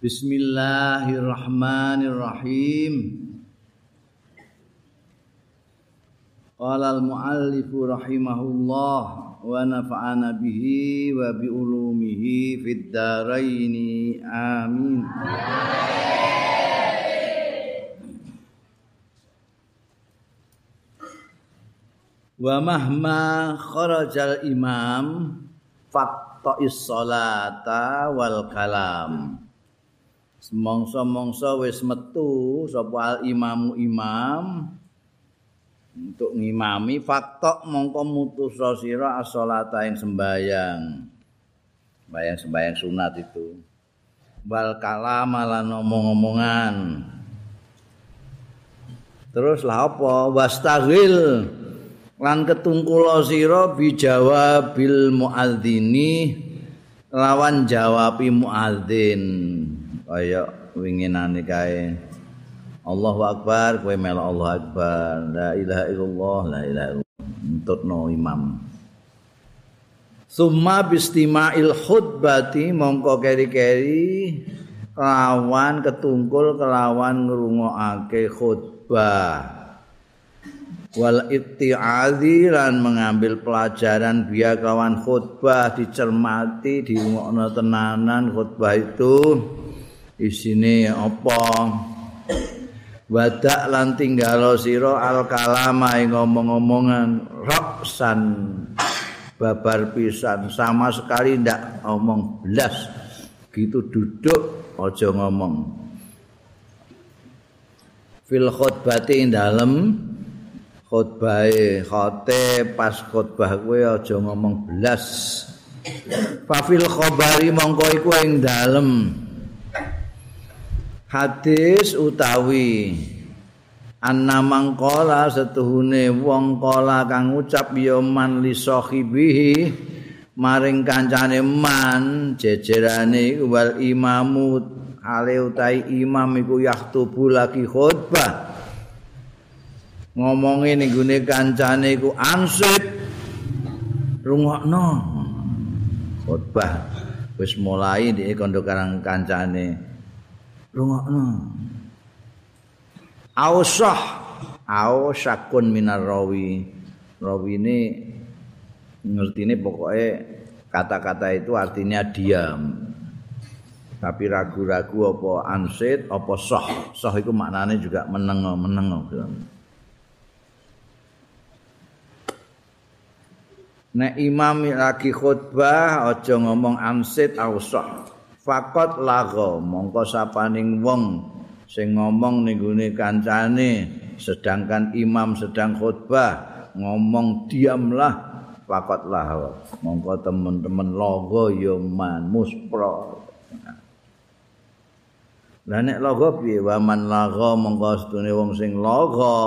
Bismillahirrahmanirrahim. Qala al-muallif rahimahullah wa nafa'ana bihi wa bi ulumihi fid dharain. Amin. Wa mahma kharajal imam faqta'is salata wal kalam. Semongso-mongso wis metu sapa imamu imam untuk ngimami faktok mongko mutus sira as-salata sembayang. Sembayang sembayang sunat itu. Wal kalam lan omong-omongan. Terus lah apa? Wastaghil lan ketungkula sira bijawabil muadzini lawan jawabi muadzin kaya winginane kae. Allahu akbar kowe melok Allah akbar. La ilaha illallah la ilaha illallah. Entutno imam. Summa bistima'il khutbati mongko keri-keri lawan ketungkul kelawan ngrungokake khutbah. Wal itti'adhi lan mengambil pelajaran biya kawan khutbah dicermati diungokno tenanan khutbah itu isine apa? Wadak lan tinggalo sira al kalama ing ngomong-ngomongan. Raksan babar pisan. Sama sekali ndak omong belas gitu duduk aja ngomong. Fil khutbati ing dalem. Khotbahe khote pas khotbah kowe aja ngomong belas fafil khabari mongko iku ing dalem hadis utawi anna mangkola setuhune wong kala kang ngucap ya man li sahibihi maring kancane man jejerane wal imamu ale utai imam iku yaktubu lagi khutbah. Ngomongi ning gune kancane iku ansit rungokno. Khotbah wis mulai di kondo karang kancane rungokno. Ausah ausakun minar rawi rawi ini pokoknya kata-kata itu artinya diam. Tapi ragu-ragu apa ansit apa soh. Soh itu maknanya juga menengo menengo. Nek imam lagi khutbah aja ngomong amsit ausah. Fakot lago mongko sapaning wong sing ngomong ning gone kancane sedangkan imam sedang khutbah ngomong diamlah fakot lago. Mongko teman-teman logo ya man muspro. Lah nek logo piye waman lago mongko sedune wong sing logo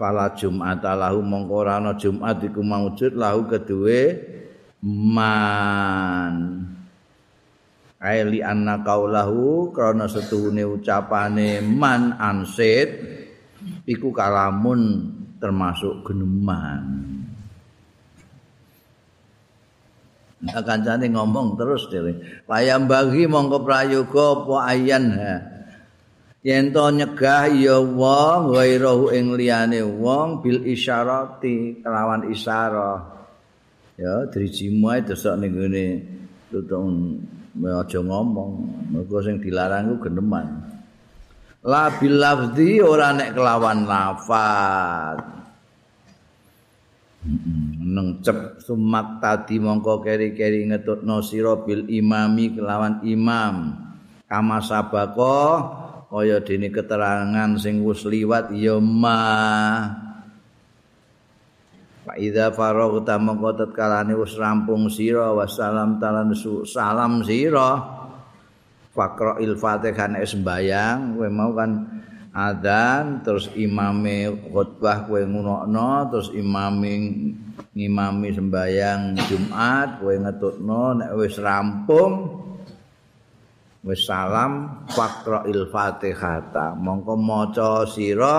fala jumat lahu mongko ora ana jumat iku maujud lahu kedue man aili anna kaulahu krana setuhune ucapane man ansit iku kalamun termasuk geneman Nah, kancane ngomong terus dhewe. Payam bagi mongko prayoga apa ayan ha. yen to nyegah ya wong ghairahu ing liyane wong bil isyarati kelawan isyarah ya drijimu ae desok ning ngene tutung aja ngomong mergo sing dilarang ku geneman. La bil lafzi ora nek kelawan lafaz. Neng cep sumak tadi mongko keri-keri ngetutno sira bil imami kelawan imam. Kama sabako kaya dene keterangan sing wis liwat ya ma Fa idza faraghta mongko tatkalane wis rampung sira. Wassalam talan salam sira. Faqra'il fatihah nek sembayang kowe mau kan adzan terus imame khutbah kowe ngunokno terus imame ngimami sembayang Jumat kowe ngetutno nek wis rampung wis salam faqra'il fatihata mongko maca sira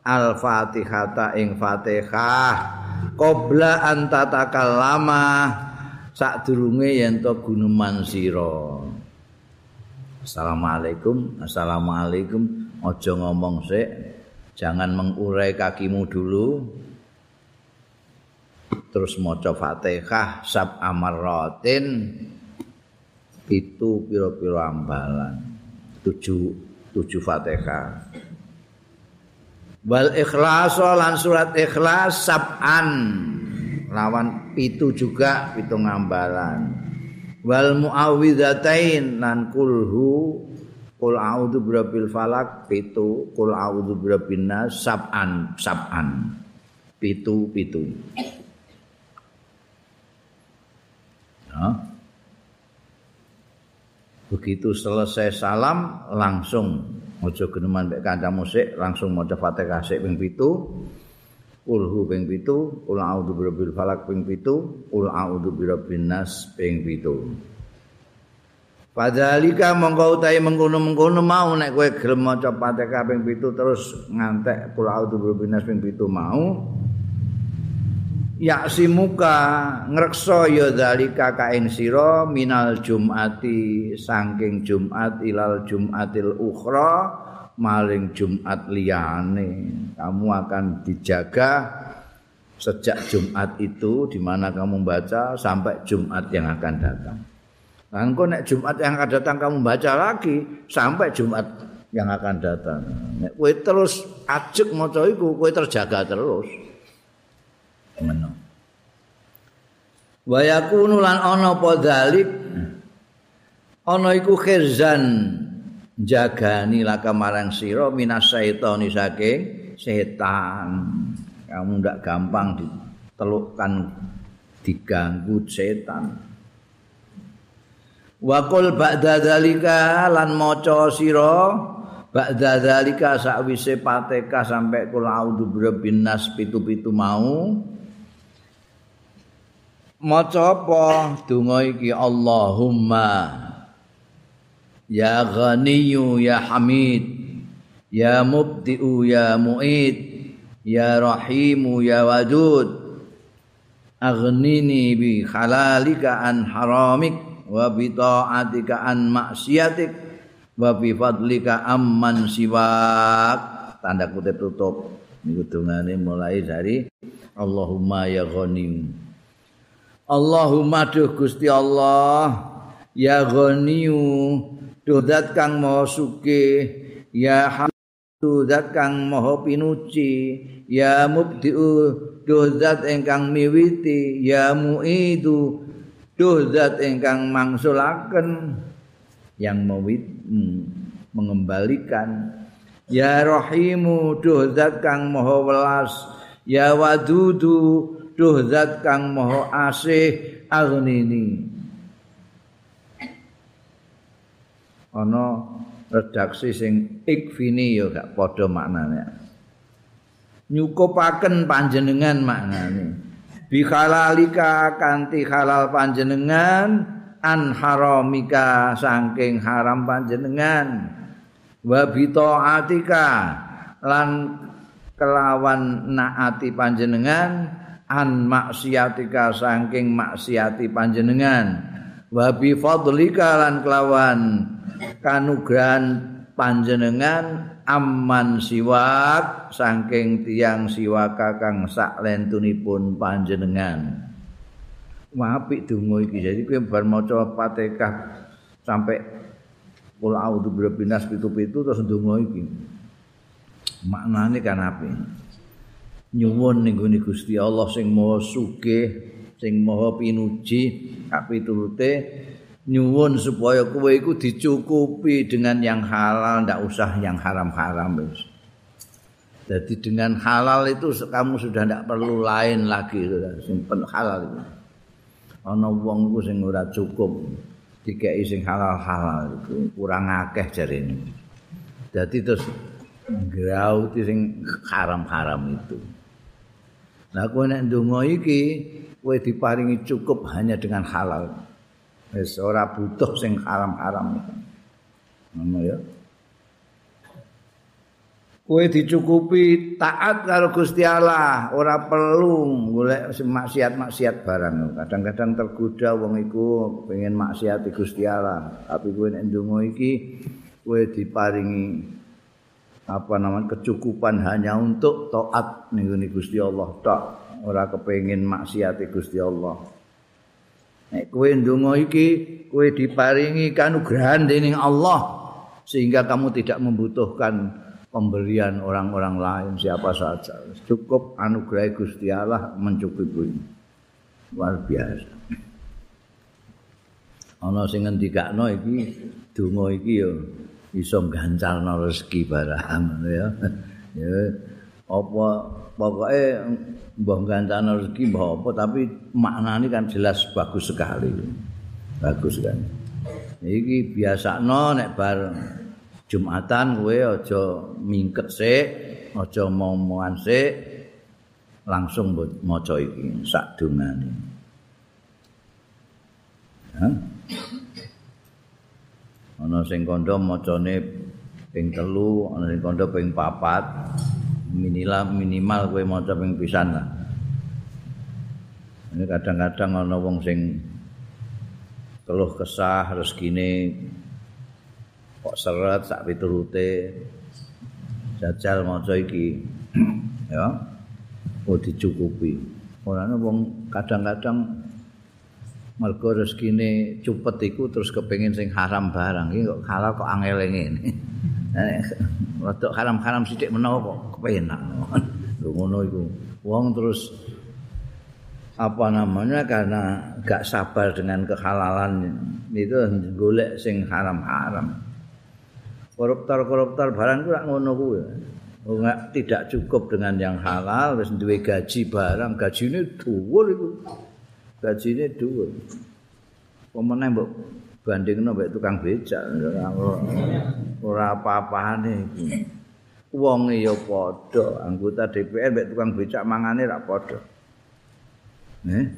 al fatihata ing fatihah qabla an tatakallama sadurunge yen to guneman sira. Assalamualaikum Assalamualaikum. Aja ngomong sik. Jangan mengurai kakimu dulu. Terus maca Fatihah sab amarratin itu piro-piro ambalan. Tujuh tujuh Fatihah wal ikhlas lan surat ikhlas sab'an. Lawan itu juga pitung ambalan wal muawwidzatain lan kulhu kul a'udzu birabbil falak pitu kul a'udzu birabbin nas sab'an sab'an. Pitu pitu. Ya. begitu selesai salam langsung aja geneman mek kanca musik langsung maca Fatihah sik ping 7 Kulhu ping pitu, kul a'udzu birabbil falak ping pitu, kul a'udzu birabbin nas ping pitu. Padhalika mongko utahe mengkono-mengkono mau nek kowe gelem maca Fatihah ping pitu terus ngantek kul a'udzu birabbin nas ping pitu mau. Ya simuka ngrekso ya zalika kain sira minal jumati saking Jumat ilal Jumatil ukhra maling Jumat liyane kamu akan dijaga sejak Jumat itu di mana kamu baca sampai Jumat yang akan datang. Dan kok nek Jumat yang akan datang kamu baca lagi sampai Jumat yang akan datang. Nek kowe terus ajek maca iku kowe terjaga terus. Meno. Wa yakunu lan ana apa dalik ana iku khirzan jagani laka marang sira minas syaitani saking setan. Kamu ndak gampang ditelukkan diganggu setan. Wa qul ba'da dzalika lan maca sira ba'da dzalika sakwise pateka sampai kul a'udzu birabbin nas pitu-pitu mau maca apa donga iki Allahumma. Ya Ghaniyu ya Hamid. Ya Mubdi'u ya Mu'id. Ya Rahimu ya Wadud. Aghnini bi halalika an haramik Wa bi ta'atika an maksiatik Wa bi fadlika amman siwak. Tanda kutip tutup. Kudungannya mulai dari Allahumma ya Ghaniyu Allahumma duh Gusti Allah Ya Ghaniyu Duh zat kang maha suke ya hamdu zat kang maha pinuci ya mubdiu duh zat ingkang miwiti ya muidu duh zat ingkang mangsulaken yang mewit hmm, mengembalikan. Ya rahimu duh zat kang maha welas ya wadudu duh zat kang maha asih aghnini ana redaksi sing ikfini ya gak padha maknane. Nyukupaken panjenengan maknane. Bi halalika kanthi halal panjenengan an haramika saking haram panjenengan. Wa bi taatika lan kelawan naati panjenengan an maksiatika saking maksiati panjenengan. Wa bi fadlika lan kelawan kanugrahan panjenengan aman siwak saking tiang siwaka kang sak lentunipun panjenengan apik donga iki. Jadi kowe bar maca Fatihah sampai kul a'udzu birabbinas pitu-pitu terus donga iki. Maknane kan apik nyuwun ning Gusti Allah sing Maha Sugih sing Maha Pinuji kapitulute nyuwun supaya kowe iku dicukupi dengan yang halal ndak usah yang haram-haram wis. Jadi dengan halal itu kamu sudah ndak perlu lain lagi simpen halal itu. Ana wong iku sing ora cukup dikeki sing halal-halal itu kurang akeh jarene. Jadi terus grauti sing haram-haram itu. Nah kowe nek ndonga iki kowe diparingi cukup hanya dengan halal. wis ora butuh sing haram-haram ngono ya kowe dicukupi taat karo Gusti Allah, ora perlu golek maksiat-maksiat barang. Kadang-kadang tergoda wong iku pengen maksiat Gusti Allah, tapi kowe nek ndonga iki kowe diparingi apa namanya kecukupan hanya untuk taat ning Gusti Allah tok, ora kepengin maksiat Gusti Allah. Nek kowe ndonga iki kowe diparingi kanugrahan dening Allah sehingga kamu tidak membutuhkan pemberian orang-orang lain siapa saja. Cukup anugerah Gusti Allah mencukupi. Luar biasa. Ana sing ngendikakno iki donga iki ya iso gancalno rezeki barang ya. Ya apa pokoke mbah gancalno rezeki mbah apa tapi maknane kan jelas bagus sekali. Bagus kan. Iki biasano nek bareng Jumatan kowe aja mingket sik, aja momongan sik, langsung maca iki sak dungane. Ha? Ana sing kandha macane ping telu, ana sing kandha ping papat. Minimal minimal kowe maca ping pisan lah. Ini kadang-kadang ana wong sing keluh kesah rezekine kok seret sak piturute jajal maca iki ya oh dicukupi ora wong kadang-kadang mergo rezekine cupet iku terus kepengin sing haram barang. Iki kok halal kok angel ngene rodok haram-haram sithik menawa kok kepenak. Lho ngono iku. Wong terus apa namanya karena gak sabar dengan kehalalan itu golek sing haram-haram. Koruptor-koruptor barang itu ngono kuwi. Enggak tidak cukup dengan yang halal wis duwe gaji barang, gajine dhuwur iku. Gajine dhuwur. Pemenang mbok bandingno mbek tukang becak ora apa-apane iki. Wong ya padha, anggota DPR mbek tukang becak mangane ra padha. Nih.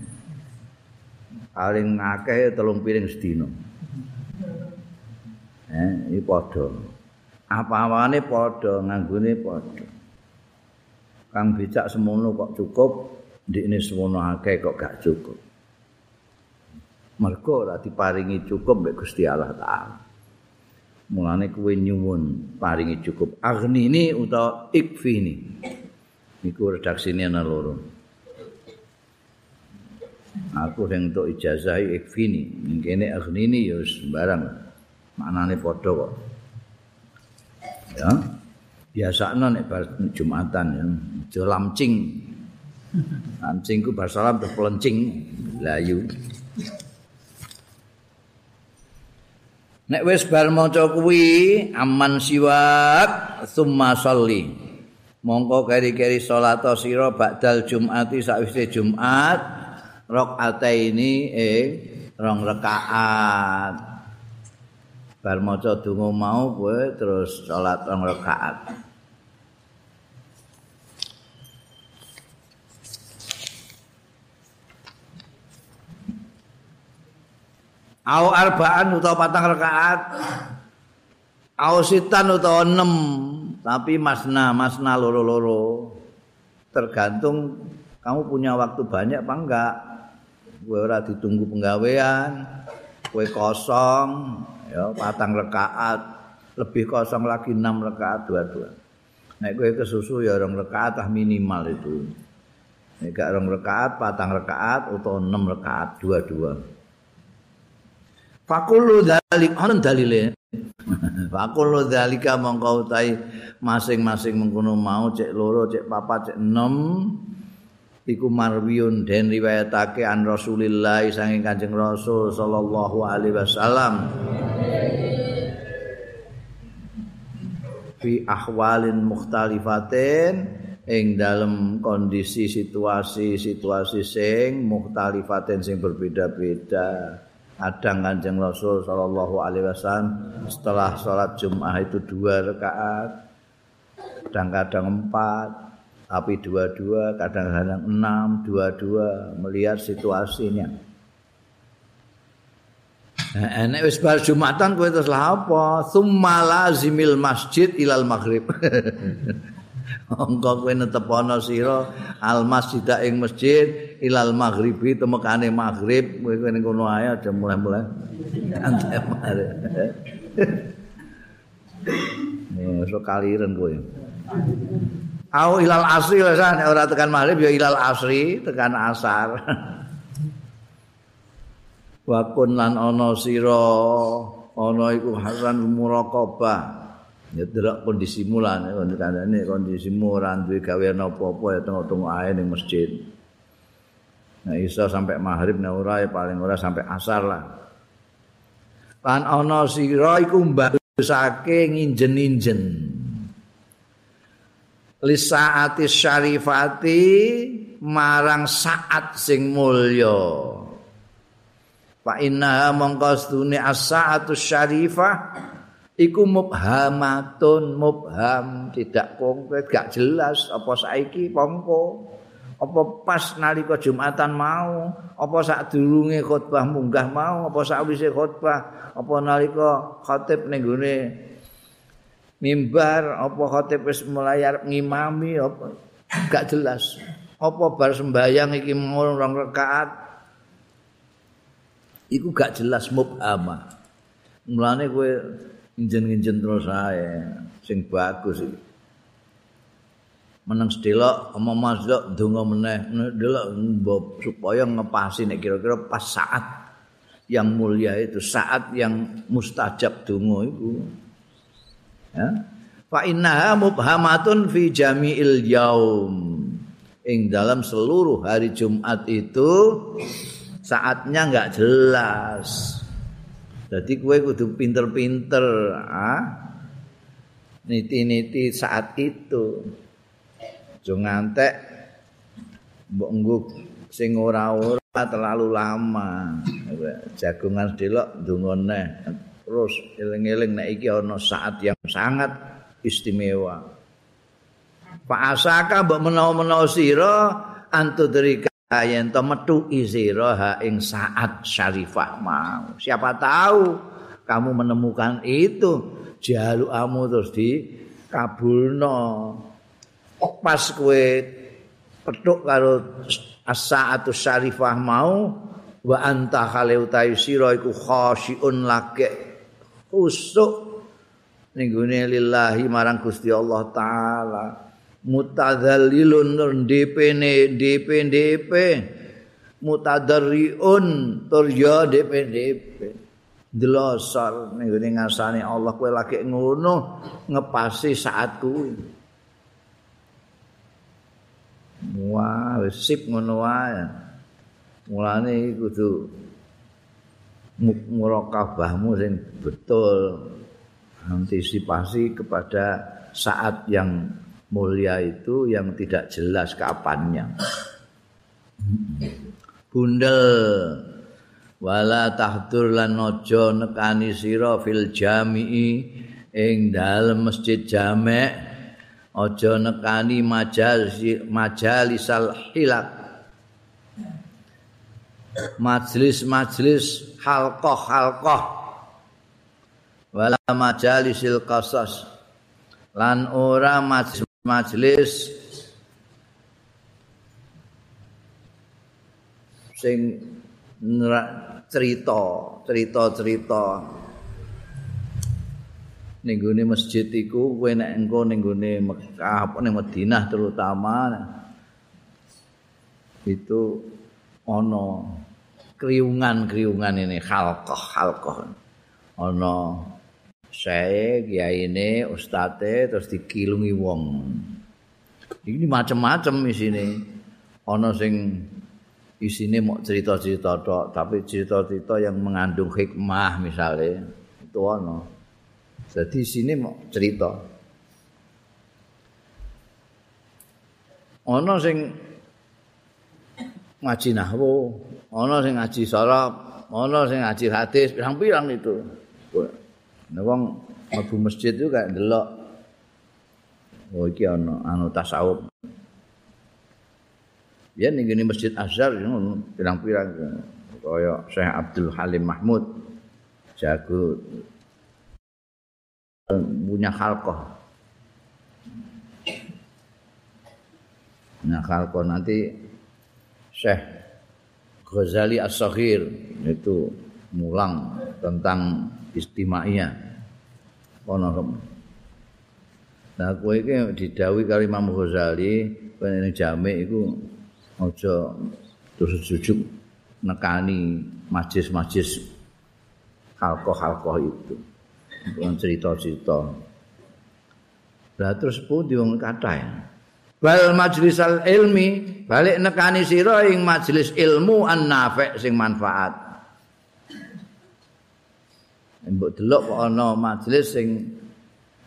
Paling akeh telung piring sedina. Eh, iki padha. Apa-apane padha, nganggone padha. Kang becak semono kok cukup, ndikne semono akeh kok gak cukup. Mergo ora diparingi cukup mek Gusti Allah taala. Mulane kuwi nyuwun paringi cukup. Agni ini utawa ikfini. Niku redaksine ana loro. Aku sing entuk ijazah ikfini. Ning kene agni ini ya sembarang. maknane padha kok. Ya. Biasane nek bar Jumatan ya, aja lamcing. Lamcing ku bar salam terus pelencing layu. Nek wis bar maca kuwi aman siwak summa sholli. Mongko keri-keri salat sira ba'dal Jumati sakwise Jumat rakaataini ing rong rakaat. bar maca donga mau kowe terus salat rong rakaat Au arbaan utawa patang rakaat. Au sitan utawa enam Tapi masna, masna loro-loro. Tergantung kamu punya waktu banyak apa enggak. Gue ora ditunggu penggawean Gue kosong ya patang rekaat lebih kosong lagi enam rekaat dua-dua. Nek kowe kesusu ya rong rekaat ah minimal itu. Nek gak rong rekaat patang rekaat atau enam rekaat dua-dua Fakulu dalik ana dalile? Fakulu dalika mongko utahi masing-masing mengkono mau cek loro cek papat cek enam iku marwiyun den riwayatake an Rasulillah sanging Kanjeng Rasul sallallahu alaihi wasallam. Fi ahwalin mukhtalifatin ing dalam kondisi situasi-situasi sing mukhtalifatin sing berbeda-beda kadang Kanjeng Rasul sallallahu alaihi wasallam setelah sholat Jumat itu dua rakaat kadang-kadang empat tapi dua-dua kadang-kadang enam dua-dua melihat situasinya Enek wis bar Jumatan kowe terus lha apa? Summa lazimil masjid ilal maghrib. Engko kowe netepono sira al masjid ing masjid ilal maghribi temekane maghrib kowe ning kono ae aja mulai-mulai. Oh, so kaliren kowe. Au ilal asri lesan ora tekan maghrib ya ilal asri tekan asar. Wa kun lan ana sira ana iku hasan muraqabah. Ya delok kondisimu lan kandhane kondisimu ora duwe gawean apa-apa ya tengok-tengok ae ning masjid. Nah iso sampai maghrib nek ora ya paling ora sampai asar lah. Lan ana sira iku mbagusake nginjen-injen. Li saati syarifati marang saat sing mulya. Fa inna mongko stune as-saatu syarifah iku mubhamatun mubham tidak konkret gak jelas apa saiki pongko apa pas nalika Jumatan mau apa sak durunge khotbah munggah mau apa sakwise khotbah apa nalika khatib ning gone mimbar apa khatib wis mulai arep ngimami apa gak jelas apa bar sembayang iki mau rong rakaat iku gak jelas mubhama. Mulane kowe njen-njen terus ae sing bagus iki. Meneng sedelok ama masuk donga meneh ndelok supaya ngepasi nek kira-kira pas saat yang mulia itu saat yang mustajab donga itu. Ya. Fa innaha mubhamatun fi jami'il yaum. Ing dalam seluruh hari Jumat itu saatnya nggak jelas. Jadi kue kudu pinter-pinter, ah, niti-niti saat itu. Jangan ngantek, mbok ngguk sing ora-ora terlalu lama. Jagungan delok ndongone terus eling-eling nek iki ana saat yang sangat istimewa. Pak Asaka mbok menawa-menawa sira antudrika yen to metu isira ing saat syarifah mau siapa tahu kamu menemukan itu jalukamu terus di kabulno pas kowe petuk karo as-saatu syarifah mau wa anta khale utawi sira iku khasyiun lake usuk ning lillahi marang Gusti Allah taala. Mutadzallilun ndepene ndep ndep mutadarriun tur ya ndep ndep delosor ning ngasane Allah kowe lagi ngono ngepasi saat kuwi wah wis sip ngono wae. Mulane kudu murakabahmu sing betul. Antisipasi kepada saat yang mulia itu yang tidak jelas kapannya. Bundel. Wala tahdur lan aja nekani sira fil jami'i ing dalem masjid jamek aja nekani majalis majalisal hilak majlis-majlis halqah-halqah. Wala majalisil qasas. Lan ora majlis majelis sing cerita, cerita-cerita ning gone masjid iku kowe nek engko ning gone Mekah apa ning Madinah terutama itu ana kriungan-kriungan ini halqah-halqah ana saya kiai ini ustate terus dikilungi wong. Ini macam-macam isine. Ana sing isine mau cerita-cerita tok tapi cerita-cerita yang mengandung hikmah misalnya itu ana jadi sini mau cerita ana sing ngaji nahwu ana sing ngaji saraf ana sing ngaji hadis pirang-pirang itu Nek wong mlebu masjid itu kayak ndelok. Oh iki ana anu tasawuf. Ya ning ngene Masjid Azhar pirang-pirang kaya Syekh Abdul Halim Mahmud jago punya halkoh nah halkoh nanti Syekh Ghazali As-Saghir itu mulang tentang istimaiyah. Ono Nah, kowe iki didhawuhi karo Imam Ghazali, ning jame iku aja terus jujuk nekani majlis-majlis halqah-halqah itu. Bukan cerita-cerita. Lah terus pundi wong kathah. Bal majlis ilmi balik nekani sira ing majlis ilmu an nafi' sing manfaat. Mbok delok kok ana majlis sing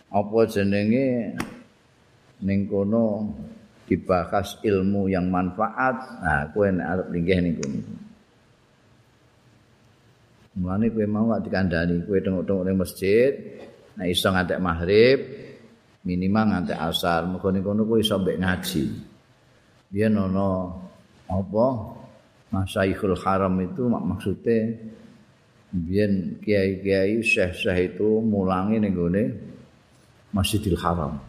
apa jenenge ning kono dibahas ilmu yang manfaat nah kowe nek arep linggih ning kono Mulane kowe mau gak dikandani? Kowe tengok-tengok ning masjid nek iso ngantek maghrib minimal ngantek asar. Muga ning kono kowe iso mbek ngaji. Biyen ana apa? Masaikhul Haram itu maksudnya biyen kiai-kiai syekh-syekh itu mulangi ning gone Masjidil Haram.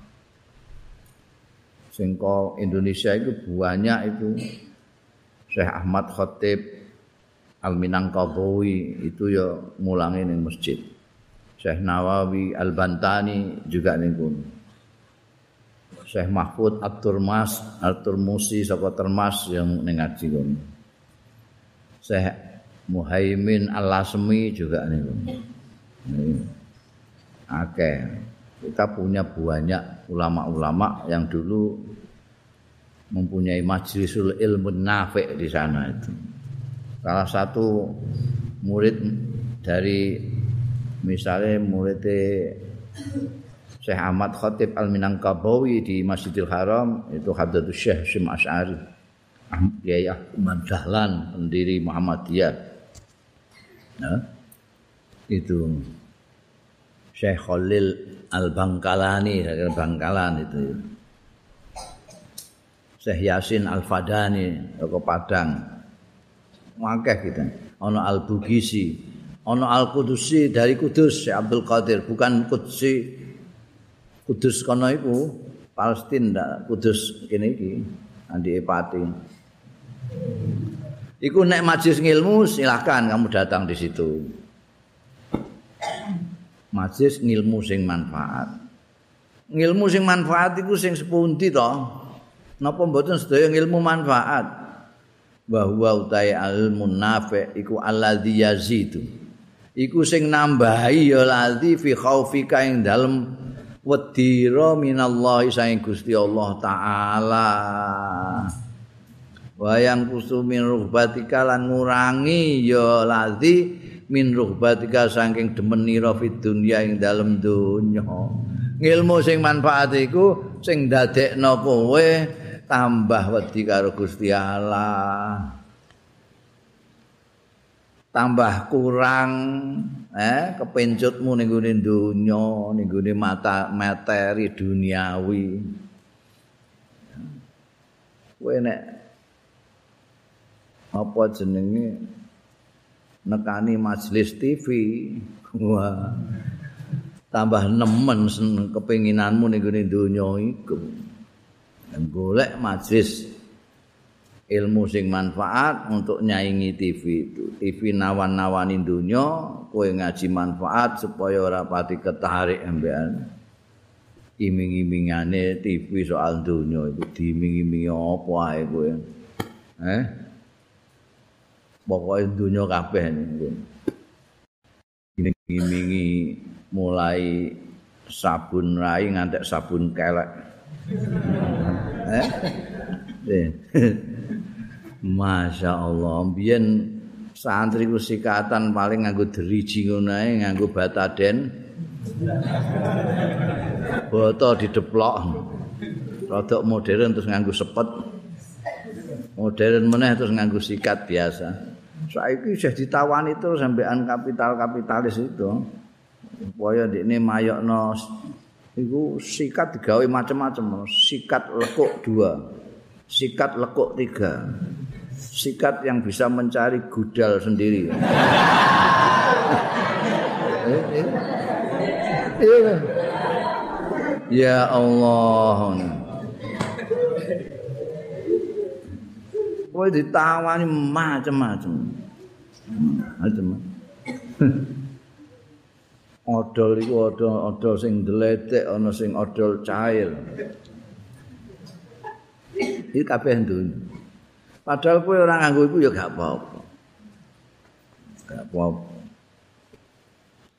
Singko Indonesia itu banyak itu. Syekh Ahmad Khatib Al Minangkabawi itu ya mulangi ning masjid. Syekh Nawawi Al Bantani juga ning kono. Syekh Mahfud At-Turmas At-Turmusi saka Termas yang ning ngaji kono. Syekh Muhaimin Al-Lasmi juga ning kono. Akeh. kita punya banyak ulama-ulama yang dulu mempunyai majlisul ilmu nafi' di sana itu. Salah satu murid dari misalnya murid Syekh Ahmad Khatib Al-Minangkabawi di Masjidil Haram itu Hadratus Syekh Syim Asy'ari. Kiai Ahmad Dahlan pendiri Muhammadiyah. Nah, itu Syekh Khalil Al-Bangkalani, Bangkalan itu. Syekh Yasin Al-Fadani, ke Padang. Wakeh kita. Ono Al-Bugisi, ono Al-Kudusi dari Kudus, Syekh Abdul Qadir, bukan Kudusi Kudus kono iku, Palestina Kudus kene iki, Andi Epati. Iku nek majlis ngilmu silahkan kamu datang di situ. majlis ngilmu sing manfaat. Ngilmu sing manfaat iku sing sepundi to? Napa mboten sedaya ngilmu manfaat? Bahwa utai ilmu nafi iku alladzi yazidu. Iku sing nambahi ya ladzi fi khaufika ing dalem wedira minallahi saing Gusti Allah taala. Wayang kusumin ruhbatika lan ngurangi ya ladzi min ruhbatika saking demenira fid dunya ing dalem donya ngilmu sing manfaat iku sing dadekno kowe tambah wedi karo Gusti Allah tambah kurang eh kepencutmu ning gone donya ning gone mata materi duniawi kowe nek apa jenenge nekani majelis TV. Wah. Tambah nemen kepinginanmu ning gone donya iku. Golek majelis ilmu sing manfaat untuk nyaingi TV itu. TV nawan-nawani donya, kowe ngaji manfaat supaya ora pati ketarik ambekan. Iming-imingane TV soal donya itu diiming-imingi apa ae kowe. Eh? pokoke dunya kabeh niku. Mingi mulai sabun rai ngantek sabun kelek. Eh? Masya Allah, biyen santri ku sikatan paling nganggo deriji ngono ae, nganggo bataden. Boto dideplok. Rodok modern terus nganggo sepet. Modern meneh terus nganggo sikat biasa. saiki sudah ditawani terus sampean kapital-kapitalis itu. Supaya ndekne mayokno iku sikat digawe macam-macam, sikat lekuk dua, sikat lekuk tiga, sikat yang bisa mencari gudal sendiri. Ya Allah. Kowe ditawani macam-macam. Macam. Odol iku odol, odol sing deletek, ana sing odol cair. Iki kabeh dunya. Padahal kowe ora nganggo iku ya gak apa-apa. Gak apa-apa.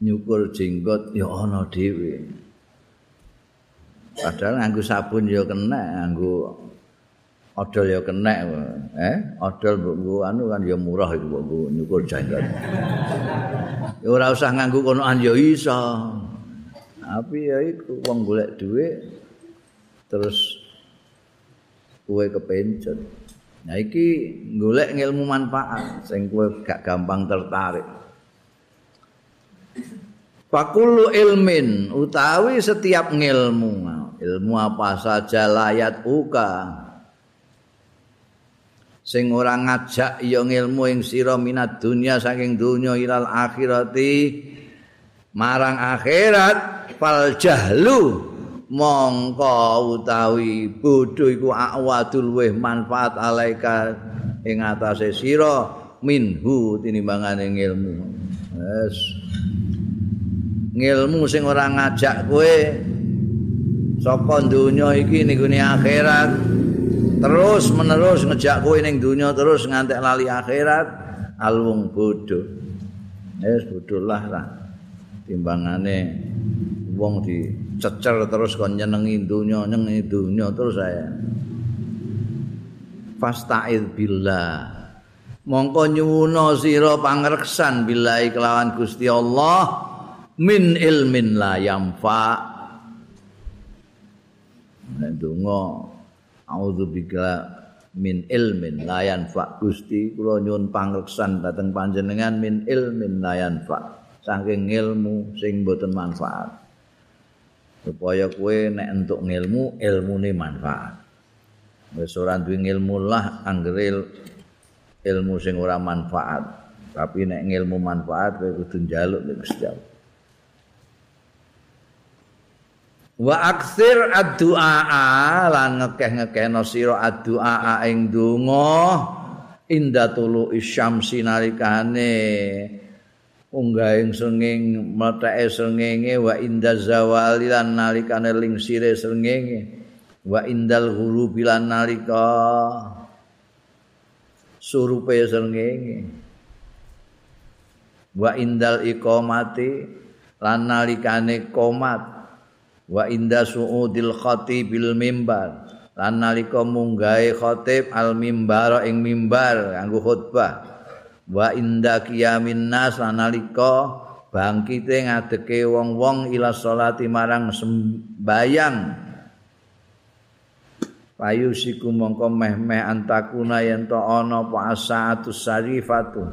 Nyukur jenggot ya ana dhewe. Padahal nganggo sabun ya kena, nganggo odol ya kena. Eh, odol mbok anu kan ya murah iku mbok nyukur jenggot. Ya ora usah nganggo konoan ya iso. Tapi ya iku wong golek dhuwit terus kowe kepencet. Nah iki golek ilmu manfaat sing kowe gak gampang tertarik. Fakulu ilmin utawi setiap ngilmu ilmu apa saja layat uka sing ora ngajak ya ngilmu ing sira minat dunya saking dunya ilal akhirati. Marang akhirat fal jahlu. Mongko utawi bodho iku awadul weh manfaat alaika ing atase sira minhu tinimbangane ilmu wes. Ngilmu sing ora ngajak kowe saka donya iki ning akhirat terus menerus ngejak kowe ning donya terus ngantek lali akhirat alwung bodho. Wes bodho lah. Timbangane wong di cecer terus kon nyenengi dunya nyenengi dunya terus saya fasta'id billah. Mongko nyuwuna sira pangreksan billahi kelawan Gusti Allah min ilmin la yamfa. Ndonga auzubillahi min ilmin la yanfa Gusti kula nyuwun pangreksan dhateng panjenengan min ilmin la yanfa saking ilmu sing boten manfaat. Supaya kowe nek entuk ilmu ilmune manfaat. Wis ora duwe ilmu lah anggere ilmu sing ora manfaat. Tapi nek ilmu manfaat kowe kudu njaluk Gusti wa aksir ad-du'a lan ngekeh-ngekehno sira ad-du'a ing donga inda tulu isyamsi nalikane. Unggahing senging meteke sengenge wa inda zawali lan nalikane lingsire sengenge wa indal ghurubi lan nalika surupe sengenge wa indal iqamati lan nalikane komat wa inda suudil khatibil mimbar. Lan nalika munggahe khatib al mimbar ing mimbar kanggo khutbah. Wa inda qiyamin nas analika bangkite ngadeke wong-wong ila salati marang sembayang. Payu siku mongko meh-meh antakuna yen to ana apa saatus sarifatu.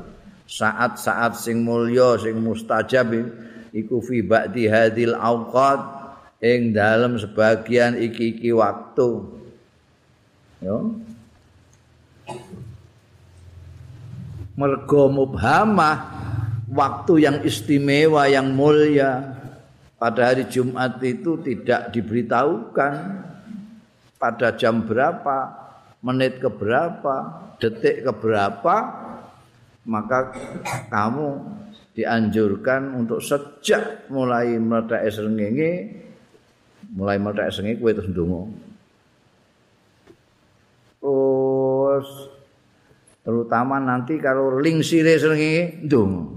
Saat-saat sing mulya sing mustajab iku fi ba'di hadil awqat ing dalem sebagian iki-iki waktu. Yo. Mergo mubhamah waktu yang istimewa yang mulia pada hari Jumat itu tidak diberitahukan. Pada jam berapa menit ke berapa detik ke berapa maka kamu dianjurkan untuk sejak mulai meledak srengenge mulai meledak srengenge kowe terus ndonga. Terus terutama nanti kalau ling sire sengi ndung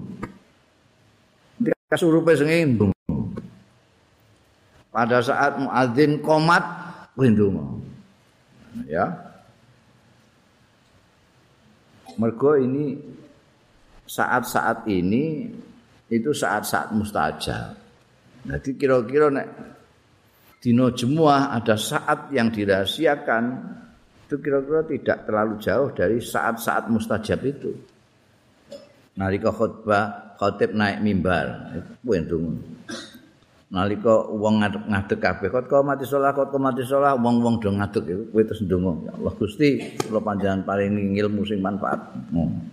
kasurupe sengi ndung pada saat muadzin komat ndung ya. Mergo ini saat-saat ini itu saat-saat mustajab. Jadi kira-kira nek dino jemuah ada saat yang dirahasiakan itu kira-kira tidak terlalu jauh dari saat-saat mustajab itu. Nalika khutbah khatib naik mimbar, itu ndung. Nalika wong ngadeg kabeh kok mati salat kok mati salat wong-wong do ngadeg iku kowe terus ndonga. Ya Allah Gusti, kula panjenengan paringi ilmu sing manfaat. Hmm.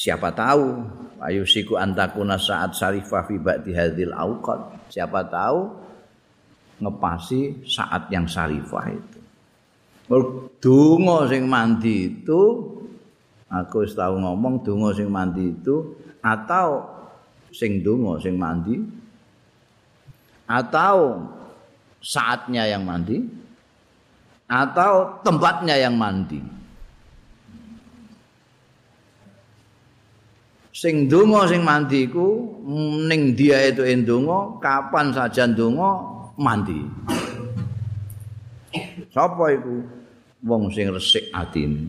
Siapa tahu ayu siku antakuna saat sarifah fi ba'di hadhil auqat siapa tahu ngepasi saat yang sarifah itu. Donga sing mandi itu aku wis tau ngomong donga sing mandi itu atau sing donga sing mandi atau saatnya yang mandi atau tempatnya yang mandi sing donga sing mandi iku ning dia itu endonga kapan saja donga mandi. Sapa iku? Wong sing resik atine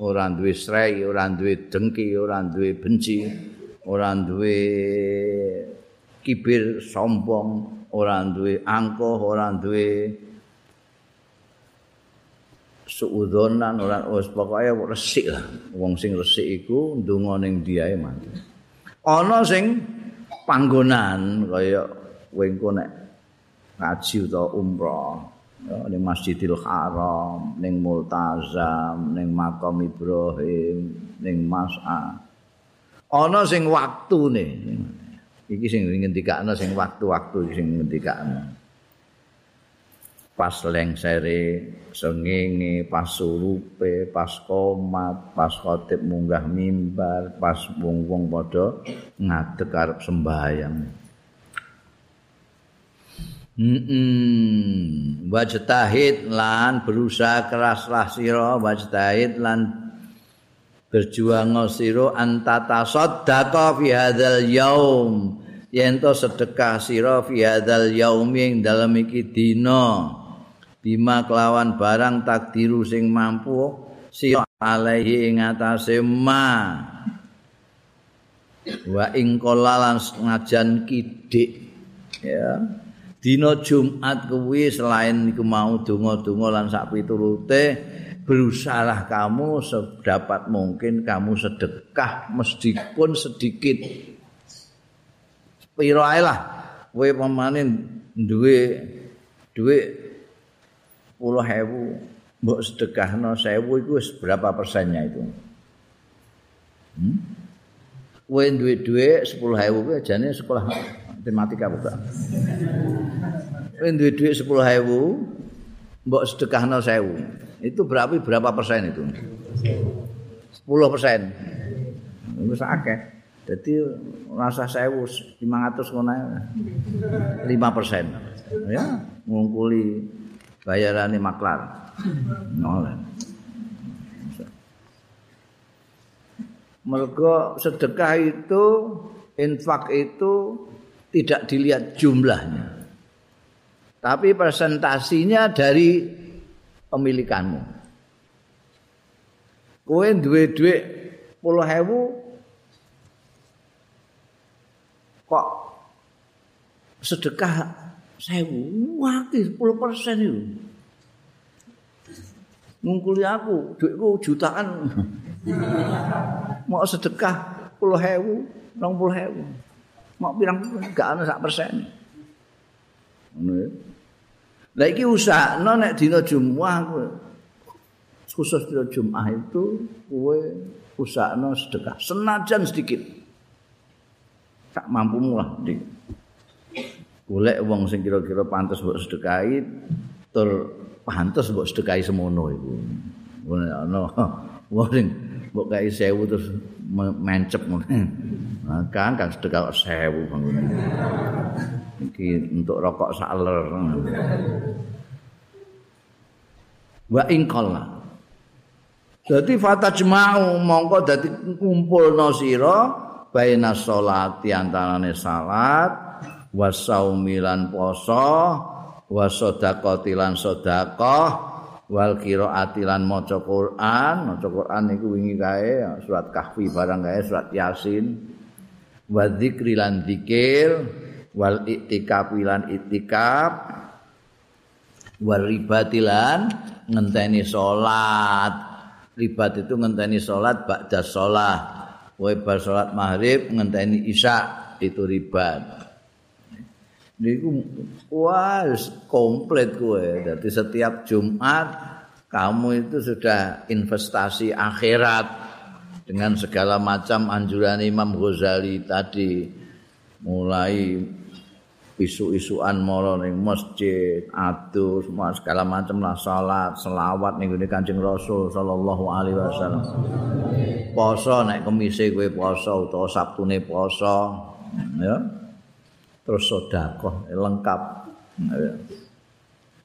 ora duwe srei ora duwe dengki ora duwe benci ora duwe kibir sombong ora duwe angkuh ora duwe suudhonan ora wis pokoke resik lah wong sing resik iku ndonga ning diae mati ana sing panggonan kaya wengko nek ngaji utawa umrah ning Masjidil Haram, ning Multazam, ning Makam Ibrahim, ning Mas'a. Ana sing waktune. Iki sing ngendikane sing waktu-waktu sing ngendikane. Pas lengsere, sengenge, pas surupe, pas komat, pas khotib munggah mimbar, pas wong-wong padha ngadeg arep sembahyang. Wajtahid lan berusaha keraslah sira wajtahid lan berjuang sira antata saddaqa fi hadzal yaum. Yen to sedekah sira fi hadzal yaum ing dalem iki dina bima kelawan barang takdiru sing mampu sira alaihi ing atase ma. Wa ing kolalan ngajan kidik ya. Dina Jumat kuwi selain iku mau donga-donga lan sak piturute berusaha kamu sedapat mungkin kamu sedekah meskipun sedikit. Piro ae lah kowe pamane duwe duwe 10.000 mbok sedekahno 1000 iku wis berapa persennya itu hmm? kowe duwe duwe 10.000 kuwi jane sekolah matematika buka. Kowe duwe dhuwit 10.000, mbok sedekahno 1.000. Itu berapa berapa persen itu? 10 persen. Itu akeh. Jadi rasa sewu 500 ngono 5 persen. Ya, ngungkuli bayarane maklar. Nolak. Mergo sedekah itu infak itu tidak dilihat jumlahnya. Tapi presentasinya dari pemilikanmu. Kowe duwe dhuwit 10.000 kok sedekah 1000 wakil 10% itu. Ngungkuli aku, duitku jutaan. Mau sedekah 10.000, 20.000. mau bilang gak ana sak persen. Ngono ya. Lah iki usahno nek dina Jumat khusus dina Jumat itu kowe usahno sedekah senajan sedikit. Tak mampu lah di golek wong sing kira-kira pantes mbok sedekahi tur pantes mbok sedekahi semono iku. Ngono ana wong sing mbok gawe 1000 terus mencep ngono. Nah, kan sedekah 1000 bangun. Iki untuk rokok saler. Wa ingqalla. Dadi fatajma'u mongko dadi kumpulno sira baina sholati antarane salat wasaumilan poso wasodaqati lan sedekah wal qiraati lan maca Quran, maca Quran iku wingi kae surat Kahfi barang kae surat Yasin. Wa dzikri lan dzikir, wal iktikaf lan iktikaf. Wal ribati lan ngenteni salat. Ribat itu ngenteni salat ba'da salat. Wae salat maghrib ngenteni isya itu ribat. Niku wah komplit kowe dadi setiap Jumat kamu itu sudah investasi akhirat dengan segala macam anjuran Imam Ghazali tadi mulai isu-isuan moro ning masjid, atus, segala macam lah salat, selawat ning ngene Kanjeng Rasul sallallahu alaihi wasallam. Poso nek kemise kowe poso utawa sabtune poso, ya. Terus sedekah lengkap.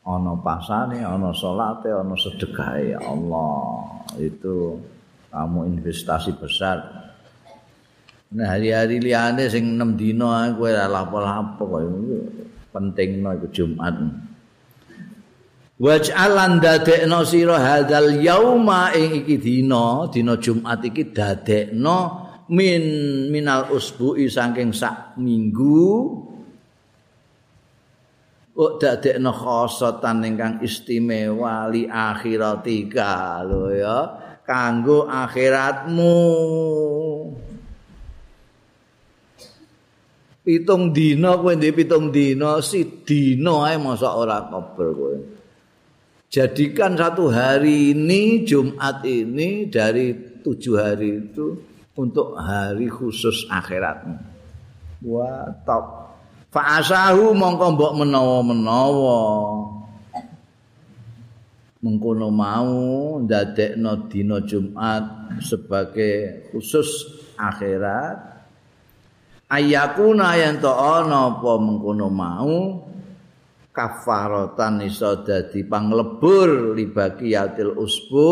Ana pasane, ana salate, ana sedekahe Allah. Itu kamu investasi besar Nah hari-hari liyane sing 6 dina kowe ora lapo-lapo kok pentingno iku Jumat. Waj'alan dadekno sira hadzal yauma ing iki dina, dina Jumat iki dadekno min minal usbu'i saking sak minggu. Kok dadekno khosatan ingkang istimewa li akhiratika lho ya, kanggo akhiratmu. pitung dina kowe ndek pitung dina si dina ae masa ora kober kowe. Jadikan satu hari ini Jumat ini dari tujuh hari itu untuk hari khusus akhiratmu. Wah top fa'asahu mongko mbok menawa-menawa. Mengkono mau ndadekno dina Jumat sebagai khusus akhirat. Ayakuna yen to ana apa mengkono mau kafaratan iso dadi panglebur libaqiyatil usbu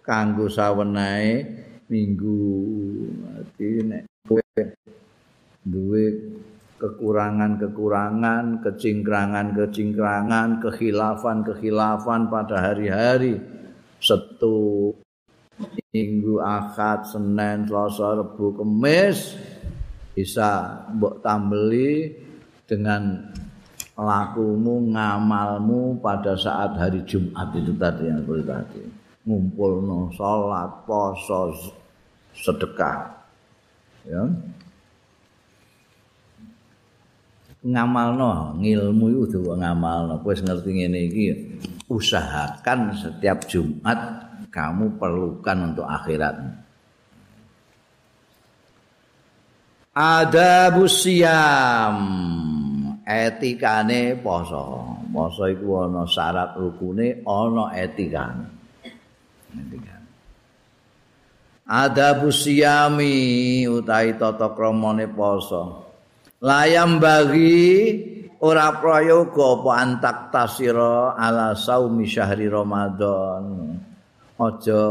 kanggo sawenae minggu. Dadi nek duwe kekurangan-kekurangan, kecingkrangan-kecingkrangan, kekhilafan-kekhilafan pada hari-hari Setu, Minggu, Ahad, Senin, Selasa, Rebu, Kamis bisa mbok tambeli dengan lakumu ngamalmu pada saat hari Jumat itu tadi yang seperti tadi. Ngumpul no sholat poso sedekah ya ngamal no ngilmu itu ngamal no pues ngerti ini iki usahakan setiap Jumat kamu perlukan untuk akhiratmu Adabus siyam etikane poso. Poso iku ana syarat rukune, ana etikane. Etikane. Adabus siyami utahi tata kramane poso. Layam bagi ora prayoga apa antak tasira ala saumi syahri Ramadan. Aja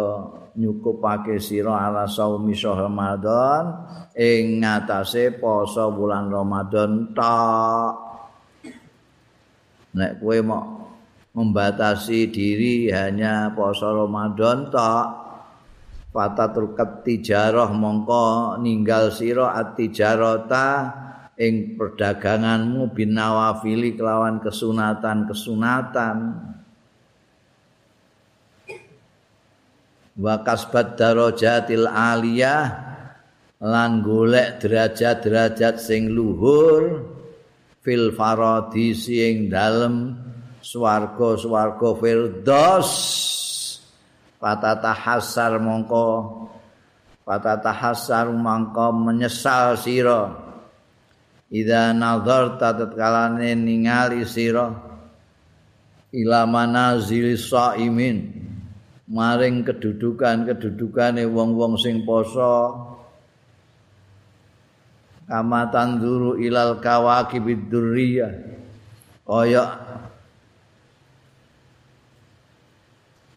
nyukupake sira ala saumi Ramadan ing ngatasé poso bulan Ramadan tok. Nek kowe mau membatasi diri hanya poso Ramadan tok, fatatul tijarah mongko ninggal sira atijarata ing perdaganganmu binawafili kelawan kesunatan-kesunatan. wa kasbat darajatil aliyah lan golek derajat-derajat sing luhur. Fil faradisi ing dalem swarga-swarga firdaus patata hasar mongko patata hasar mongko menyesal sira ida nazarta tatkalane ningali sira ila manazil saimin. Maring kedudukan-kedudukane wong-wong sing poso. Kamatan duru ilal kawaki bidurriyah. Kaya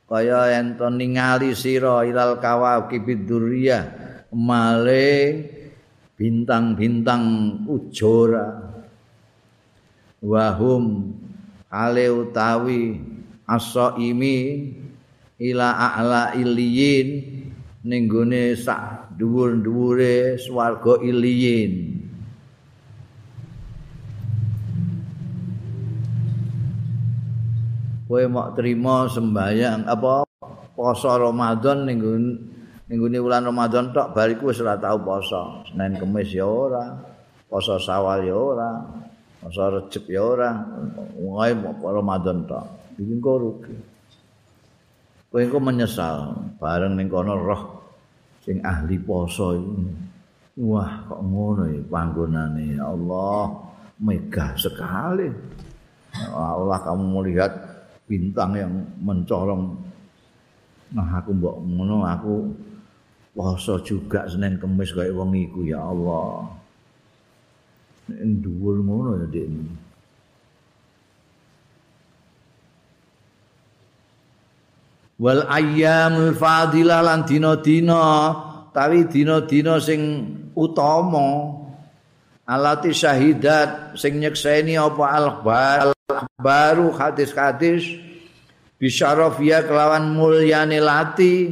kaya ento ningali sira ilal kawaki bidurriyah. Maling bintang-bintang ujora. Wahum ale utawi asaimi ila a'la iliyin. Ning gone sak dhuwur-dhuwure swarga iliyin. Kowe mok trima sembayang apa poso Ramadan ning ning bulan Ramadan tok bariku wis ora tau poso Senin Kamis ya ora poso Sawal ya ora poso Rejab ya ora wae Ramadan tok iki kok rugi kowe engko menyesal bareng ning kono roh sing ahli poso ini. Wah, kok ngono ya panggonane Allah, megah sekali. Allah kamu melihat bintang yang mencorong. Nah, aku mbok ngono aku poso juga Senin Kamis kaya wong iku ya Allah. Nek dhuwur ngono ya Dik. Wal ayyamul fadilah lan dina-dina tawi dina-dina sing utama alati syahidat sing nyekseni apa al baru hadis-hadis bisyarafiyah kelawan mulyane lati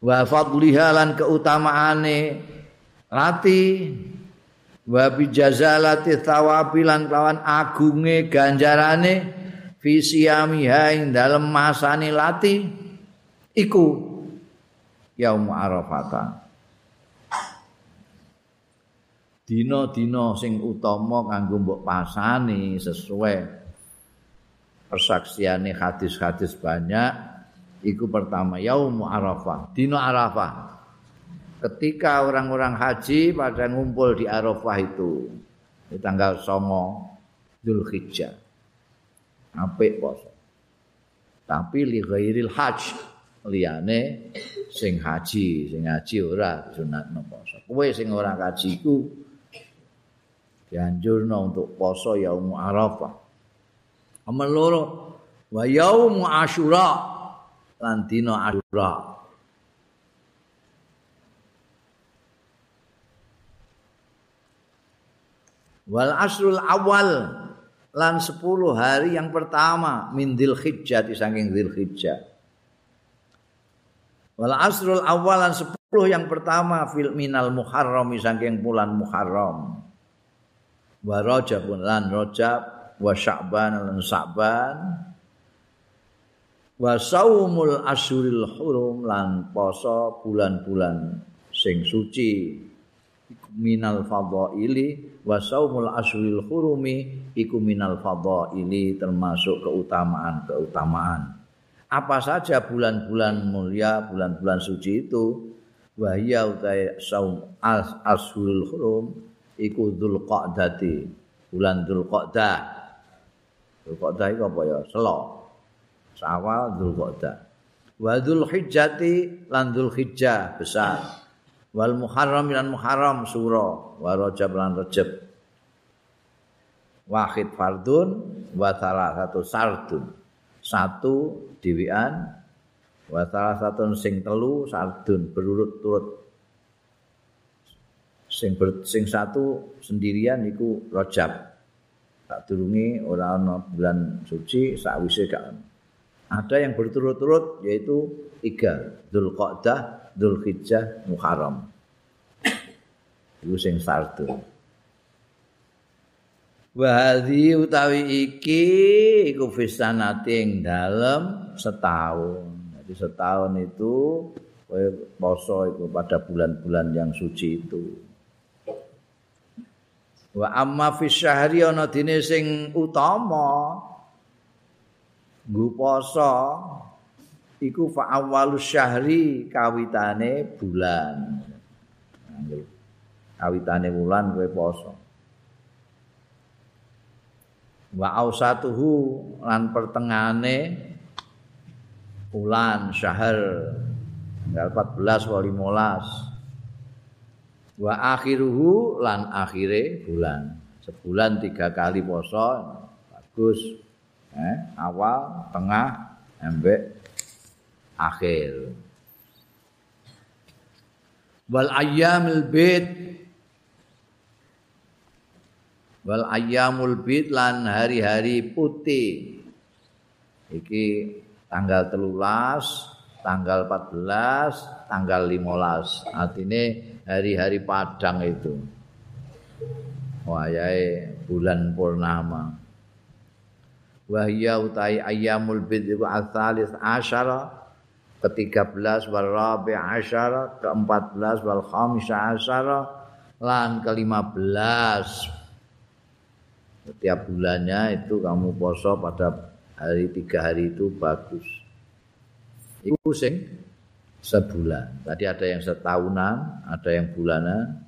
wa fadliha lan keutamaane lati. Wa bijazalati thawabi lan kelawan agunge ganjarane fi siyamiha ing dalem masane lati. Iku yaum arafah dina-dina sing utama kanggo mbok pasani sesuai persaksiane hadis-hadis banyak iku pertama yaum arafah dina arafah. Ketika orang-orang haji pada ngumpul di arafah itu di tanggal songo Dzulhijjah. Apik poso. Tapi li ghairil hajj liyane sing haji sing haji ora sunat poso. Kowe sing ora haji iku dianjurno untuk poso yaum arafah. Amal loro wa yaum asyura lan dina asyura wal asrul awal lan 10 hari yang pertama min dzil hijjah saking dzil hijjah wal asrul awal lan 10 yang pertama fil minal muharram saking bulan muharram. Wa rajab lan rajab wa sya'ban lan sya'ban wa saumul asyuril hurum lan poso bulan-bulan sing suci minal fadhaili wa saumul asyuril hurumi iku minal fadhaili termasuk keutamaan-keutamaan apa saja bulan-bulan mulia bulan-bulan suci itu wahya utai saum asyuril hurum iku Dzulqa'dati, bulan Dzulqa'dah. Dzulqa'dah iku apa ya? Selo. Sawal Dzulqa'dah. Wa Dzulhijjati lan Dzulhijjah besar. Wal Muharram lan Muharram suro, wa Rajab lan Rajab. Wahid fardun wa salah satu sardun. Satu diwian wa salah satu sing telu sardun berurut-urut sing ber, sing satu sendirian iku Rajab. Tak durungi ana bulan suci sakwise gak ada yang berturut-turut yaitu tiga Dzulqa'dah, Dzulhijjah, Muharram. Iku sing sardu. Wahadi utawi iki iku fisanati ing dalem setahun. Jadi setahun itu poso iku pada bulan-bulan yang suci itu. wa amma fi syahri ana dine sing utama nggo poso iku fa awwalus syahri kawitane bulan. Kawitane bulan kowe poso wa ausatuhu lan pertengahane bulan syahr tanggal 14 wa 15 wa akhiruhu lan akhire bulan. Sebulan tiga kali poso bagus eh, awal tengah embek akhir. Wal ayyamul bid. Wal ayyamul bid lan hari-hari putih. Iki tanggal telulas tanggal 14 tanggal 15 artinya hari-hari padang itu. Wayai bulan purnama wahya utai ayyamul bid itu asalis asyara ke-13 wal rabi asyara ke-14 wal khamis asyara lan ke-15 setiap bulannya itu kamu poso pada hari tiga hari itu bagus. Iku sing sebulan. Tadi ada yang setahunan, ada yang bulanan.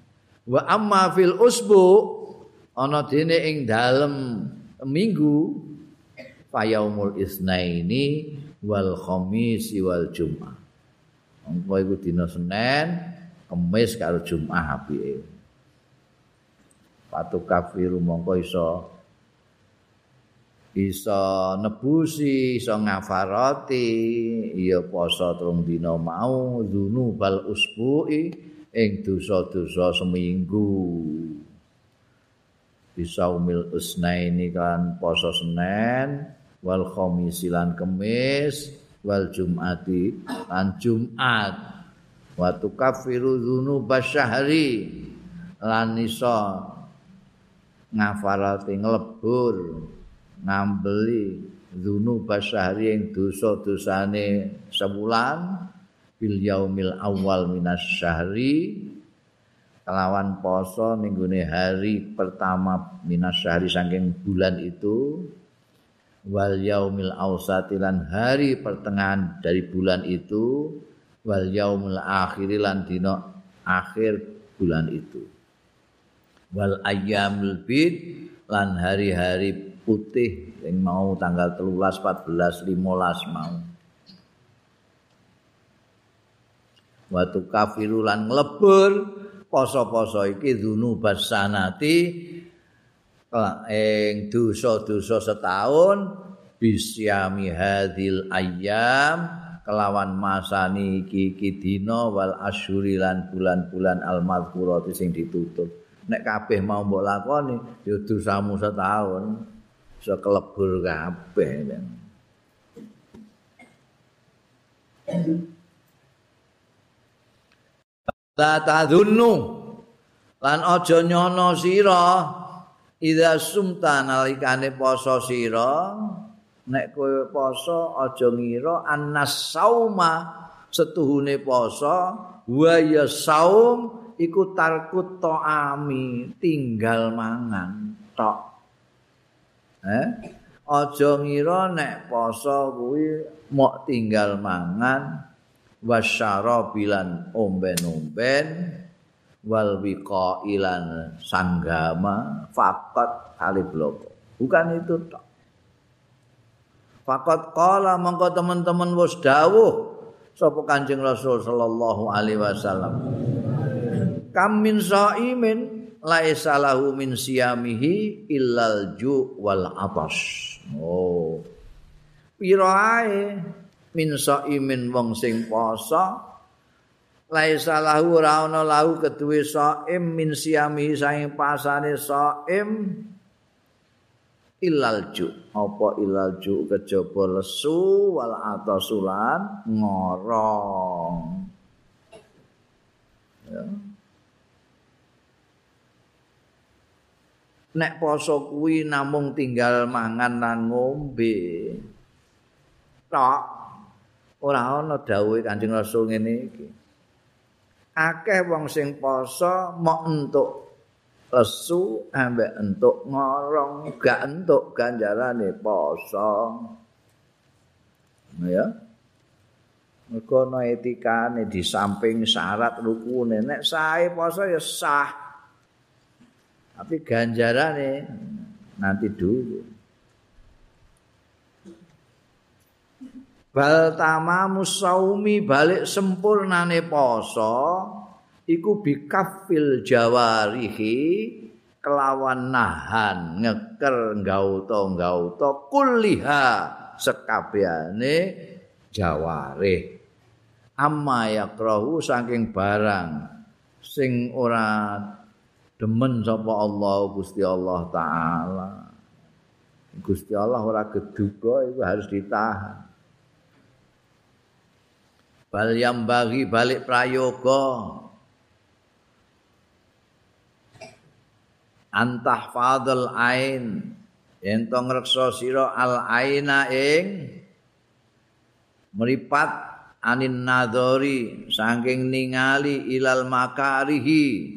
Wa amma fil usbu ana dene ing dalem minggu fayaumul isnaini wal khamis wal jumat. Mongko iku dina Senin, Kamis karo Jumat apike. Patu kafiru mongko iso iso nebusi iso ngafarati iya poso telung dina mau zunu bal usbu'i ing dosa-dosa seminggu bisa umil usnaini kan poso senen wal khamisilan kemis wal jumati lan jumat. Wa tukaffiru dzunub syahri lan iso ngafarati nglebur ngambeli dzunub syahri ing dosa-dosane sebulan bil yaumil awal minas syahri kelawan poso minggune hari pertama minas syahri saking bulan itu wal yaumil awsati lan hari pertengahan dari bulan itu wal yaumil akhiri lan dina akhir bulan itu wal ayyamul bid lan hari-hari putih yang mau tanggal 13, 14, 15 mau. Watu kafiru lan nglebur poso-poso iki dunu basanati ing dosa-dosa setahun bisyami hadil ayyam kelawan masani iki dina wal asyuri lan bulan-bulan al madhkurati sing ditutup. Nek kabeh mau mbok lakoni ya dosamu setahun iso kelebur kabeh La tadunnu lan aja nyono sira idza sumta nalikane poso sira nek kowe poso aja ngira annas sauma setuhune poso wa ya saum iku tarkut ta'ami tinggal mangan tok Eh? Aja ngira nek poso kuwi mok tinggal mangan wasyara bilan omben-omben wal wiqailan sanggama faqat kalibloko. Bukan itu tok. Faqat qala mongko teman-teman wis dawuh sapa Kanjeng Rasul sallallahu alaihi wasallam. Kam min saimin laisa lahu min siyamihi illal ju wal atas. Oh. Pira ae min saimin wong sing poso laisa lahu ora ana lahu keduwe saim min siyamihi saing pasane saim illal ju apa illal ju kejaba lesu wal atasulan ngorong. Ya. nek poso kuwi namung tinggal mangan lan ngombe tok ora ana dawuhe Kanjeng Rasul ngene iki akeh wong sing poso mok entuk lesu ambek entuk ngorong gak entuk ganjarane poso ya Mereka no etikane di samping syarat rukune. Nek sae poso ya sah. Tapi ganjarannya nanti dulu. Bal tamamu saumi balik sempurnane poso iku bikafil jawarihi kelawan nahan ngeker gauto gauto kuliha sekabiane jawarih amma yakrahu saking barang sing ora demen sapa Allah Gusti Allah taala. Gusti Allah ora geduga itu harus ditahan. Bal bagi balik prayoga. Antah fadl ain. Yen to ngreksa sira al aina ing meripat anin nadori saking ningali ilal makarihi.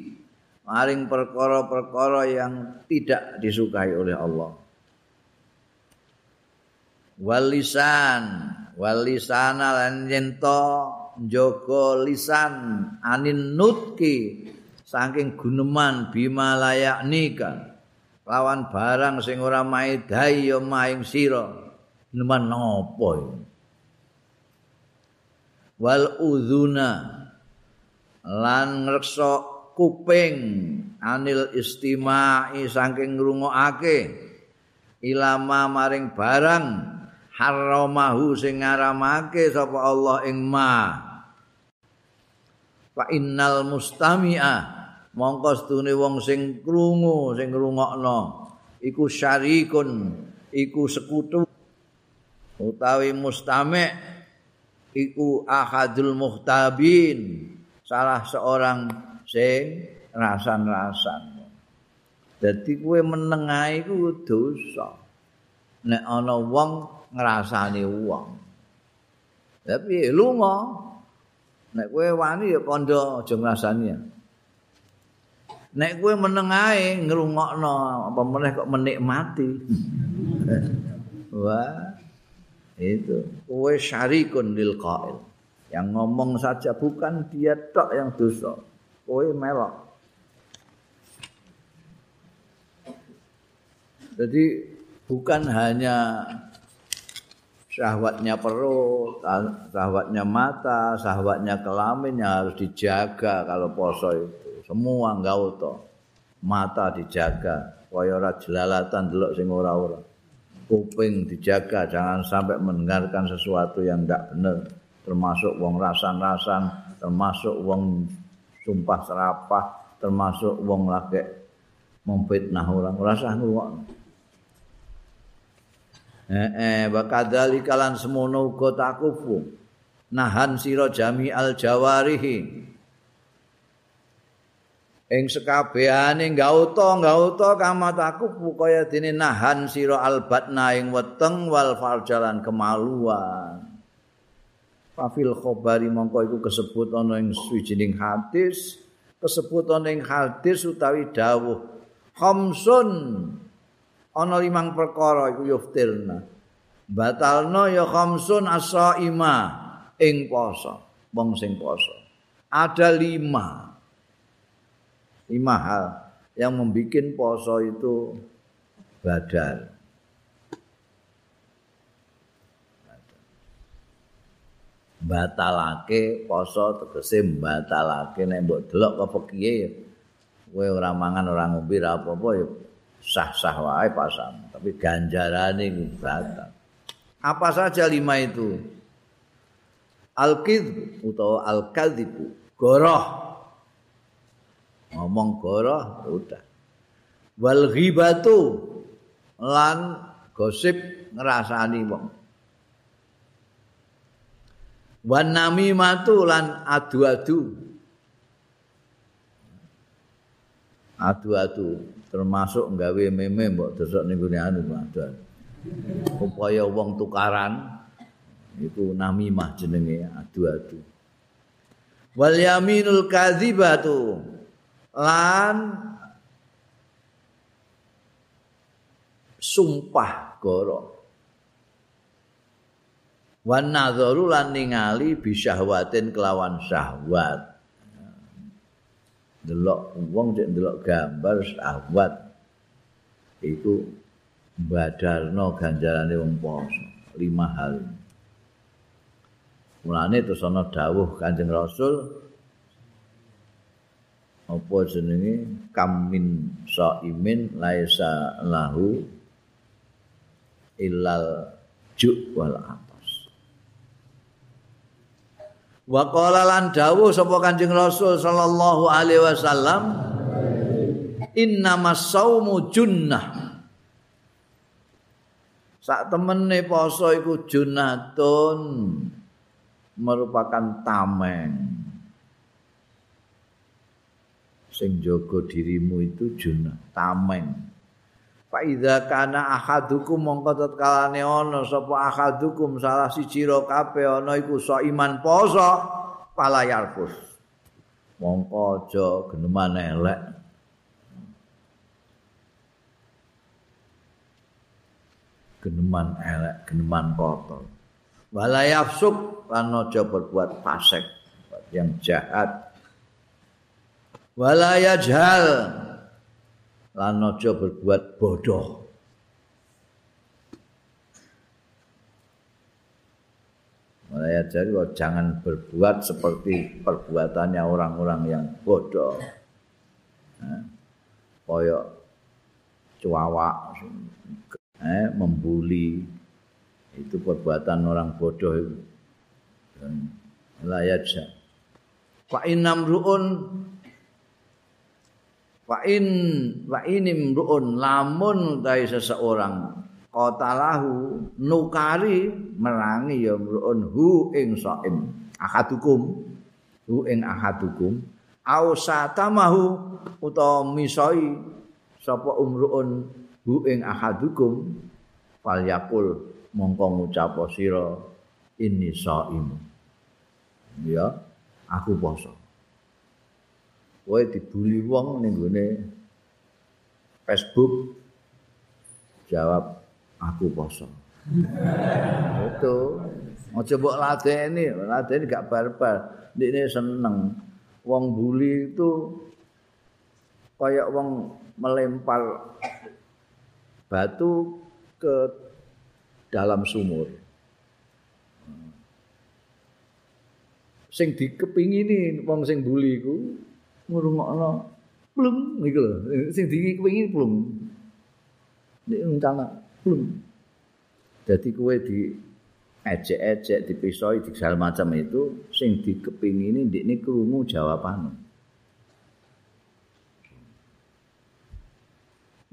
Maring perkara-perkara yang tidak disukai oleh Allah. Walisan, walisana lan yento njaga lisan anin nutki saking guneman bima layak nika lawan barang sing ora maedhai ya maing sira. Guneman napa wal udhuna lan ngreksa kuping anil istima'i saking ngrungokake ilama maring barang haramahu sing ngaramake sapa Allah ing ma. Fa innal mustami'a mongko stune wong sing krungu sing ngrungokno iku syarikun iku sekutu. Utawi mustami' iku ahadul muhtabin salah seorang sing rasan-rasan. Dadi kuwe menengae iku dosa. Nek ana wong ngrasani wong. Tapi lunga. Nek kowe wani ya kandha aja ngrasani. Nek kowe meneng ae ngrungokno apa meneh kok menikmati. Wah. Itu kowe syarikun lil qail. Yang ngomong saja bukan dia tok yang dosa. Kowe melok. Jadi bukan hanya syahwatnya perut, syahwatnya mata, syahwatnya kelamin yang harus dijaga kalau poso itu. Semua enggak utuh. Mata dijaga, kaya ora jelalatan delok sing ora-ora. Kuping dijaga, jangan sampai mendengarkan sesuatu yang enggak benar. Termasuk wong rasan-rasan, termasuk wong sumpah serapah, termasuk wong lagi memfitnah orang. Rasa ngrungokno. Eh, wa kadzalika lan semono uga takufu. Nahan sira jami al jawarihi. Ing sekabehane gauta gauta kama takufu kaya dene nahan sira al batna ing weteng wal farjalan kemaluan. Fafil khobari mongko iku kesebut ana ing swijining hadis, kesebut ana ing hadis utawi dawuh khamsun ana limang perkara iku yuftirna batalna ya khamsun asaima ing poso wong sing poso. Ada lima. Lima hal yang membuat poso itu badal. Batalake poso tegese batalake nek mbok delok kiye kowe ora mangan ora ngombe apa-apa ya sah-sah wae pasang, tapi ganjarane batal. Apa saja lima itu? Al-kidz utawa al-kadzibu, goroh. Ngomong goroh udah. Wal ghibatu lan gosip ngrasani wong. Wan namimatu lan adu-adu. Adu-adu termasuk nggawe meme mbok desok ning gone anu ada. Upaya wong tukaran itu namimah jenenge adu-adu. Wal yaminul kadzibatu lan sumpah goro. Wan nadzaru lan ningali bisyahwatin kelawan syahwat. Delok wong cek delok gambar sahabat itu badarno ganjarane wong poso lima hal. Mulane terus ana dawuh Kanjeng Rasul apa jenenge? Kamin saimin laisa lahu illal ju' wal Wa qala lan dawuh sapa Kanjeng Rasul sallallahu alaihi wasallam Innamas saumu junnah. Sak temene poso iku junnatun merupakan tameng. Sing jaga dirimu itu junnah tameng Fa idza kana ahadukum mongko tetkalane ana sapa ahadukum salah siji ro kabeh ana iku so iman poso palayar pus. Mongko aja geneman elek. Geneman elek, geneman kotor. Walayafsuk lan aja berbuat fasik yang jahat wala yajhal lan aja berbuat bodoh Mulai jadi jangan berbuat seperti perbuatannya orang-orang yang bodoh. Nah, koyok cuawak, eh, membuli itu perbuatan orang bodoh itu. Layat Fa inam ruun Fa in wa inim ruun lamun dari seseorang. Qatalahu nukari merangi ya mruun hu ing saim ahadukum hu ing ahadukum. Au satamahu utawa misoi sapa umruun hu ing ahadukum. Fal yakul mongko ngucap sira ini saim ya aku poso kowe dibuli wong ning gone Facebook jawab aku poso. itu aja mbok ladeni, ladeni gak barbar. Ndikne seneng. Wong buli itu kayak wong melempar batu ke dalam sumur. Sing dikepingini wong sing buli iku ngrungokno plung iku lho. Sing dikepingini plung. Nek untana belum. Jadi kue di ejek-ejek, dipisoi, di segala macam itu, sing dikepingini, di ini kerungu jawaban.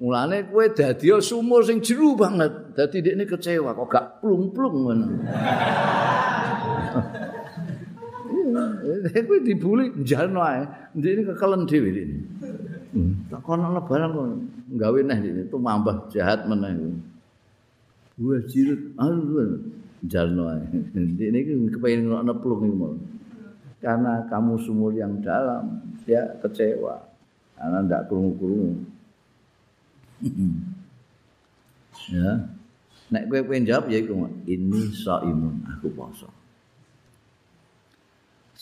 Mulane kue dadi sumur sing jeru banget. Dadi ini kecewa kok gak plung-plung ngono. Kue dibuli njalno ae. Ini kekelen dhewe dik. Hmm, tak kono barang kok gawe neh dik itu mambah jahat meneh. Wah jirut, aduh, jalno ae. Ini kepengen ngono plung iki Karena kamu sumur yang dalam, dia kecewa. Karena ndak krungu-krungu. ya. Nek kowe pengen jawab ya iku ini saimun aku poso.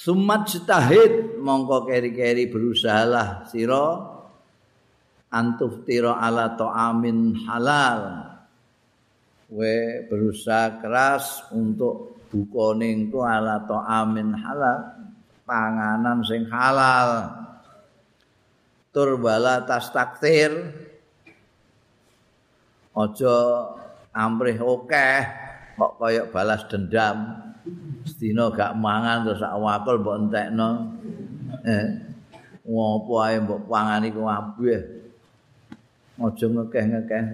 Sumat jitahid mongko keri-keri berusahalah sira antuf tira ala ta'amin halal. We berusaha keras untuk buka ning ala amin halal panganan sing halal. Tur bala tas taktir aja amrih akeh kok kaya balas dendam sedina gak mangan terus sak wakul mbok entekno. Eh ngopo ae mbok pangani ku abeh aja ngekeh-ngekeh.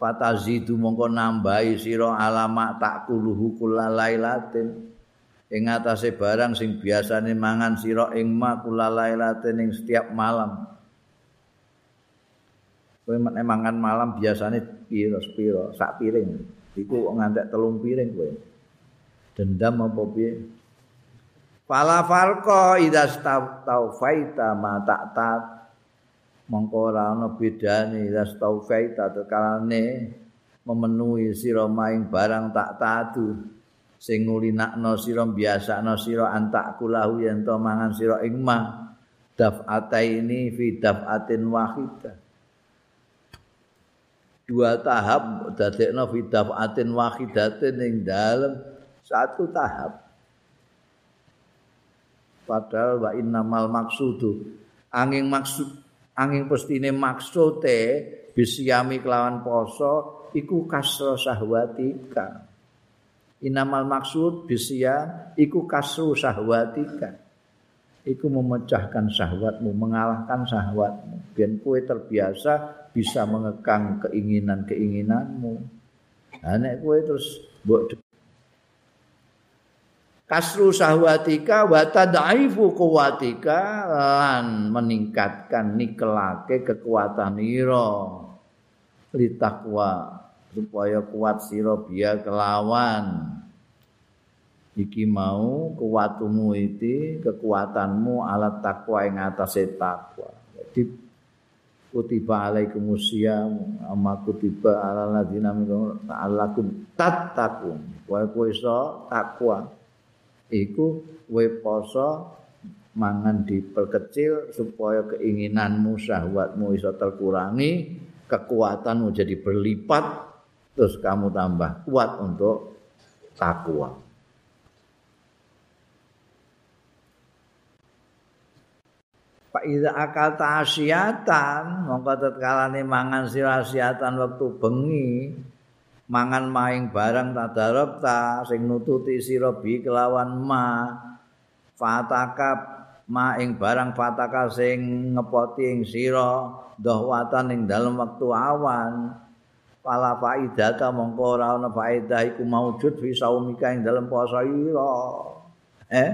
Fatazidu mongko nambahi sira alamak takuluhu kulalailatin ing atase barang sing biasane mangan sira ing ma kulalailatin ing setiap malam. Kowe mangan malam biasane piro piro sak piring. Iku ngantek telung piring kowe dendam apa piye? Fala farqa idza taufaita ma ta'tat. Mongko ora ana bedane ras taufaita tekalane memenuhi sira maing barang tak tatu. Sing ngulinakno sira biasakno sira antak kulahu yen to mangan sira ing ma daf'ataini fi daf'atin wahidah dua tahap dadekno fi daf'atin wahidatin ing dalem satu tahap. Padahal wa innamal maksudu. Angin maksud angin pestine maksude bisyami kelawan poso iku kasro sahwatika. Inamal maksud bisya iku kasru sahwatika. Iku memecahkan syahwatmu mengalahkan syahwatmu biar kue terbiasa bisa mengekang keinginan-keinginanmu. Nek kue terus buat kasru sahwatika wa tadaifu kuwatika lan meningkatkan nikelake kekuatan ira litakwa supaya kuat sira biya kelawan. Iki mau kuwatumu iki kekuatanmu alat takwa ing atase takwa jadi kutiba alaikum usyam amma kutiba ala ladina min ta'allakum tattaqun. Kowe iso takwa iku kowe poso mangan diperkecil supaya keinginanmu syahwatmu iso terkurangi kekuatanmu jadi berlipat terus kamu tambah kuat untuk takwa. Pak Ida akal ta'asyatan mongko tetkalane mangan sira siatan wektu bengi mangan maing barang tadarab ta sing nututi sira bi kelawan ma. Fatakap ma ing barang fataka sing ngepoti ing sira dahwatan ing dalem wektu awan. Pala faidata mongko ora ana faedah iku maujud fi saumika ing dalem poso ira. Eh?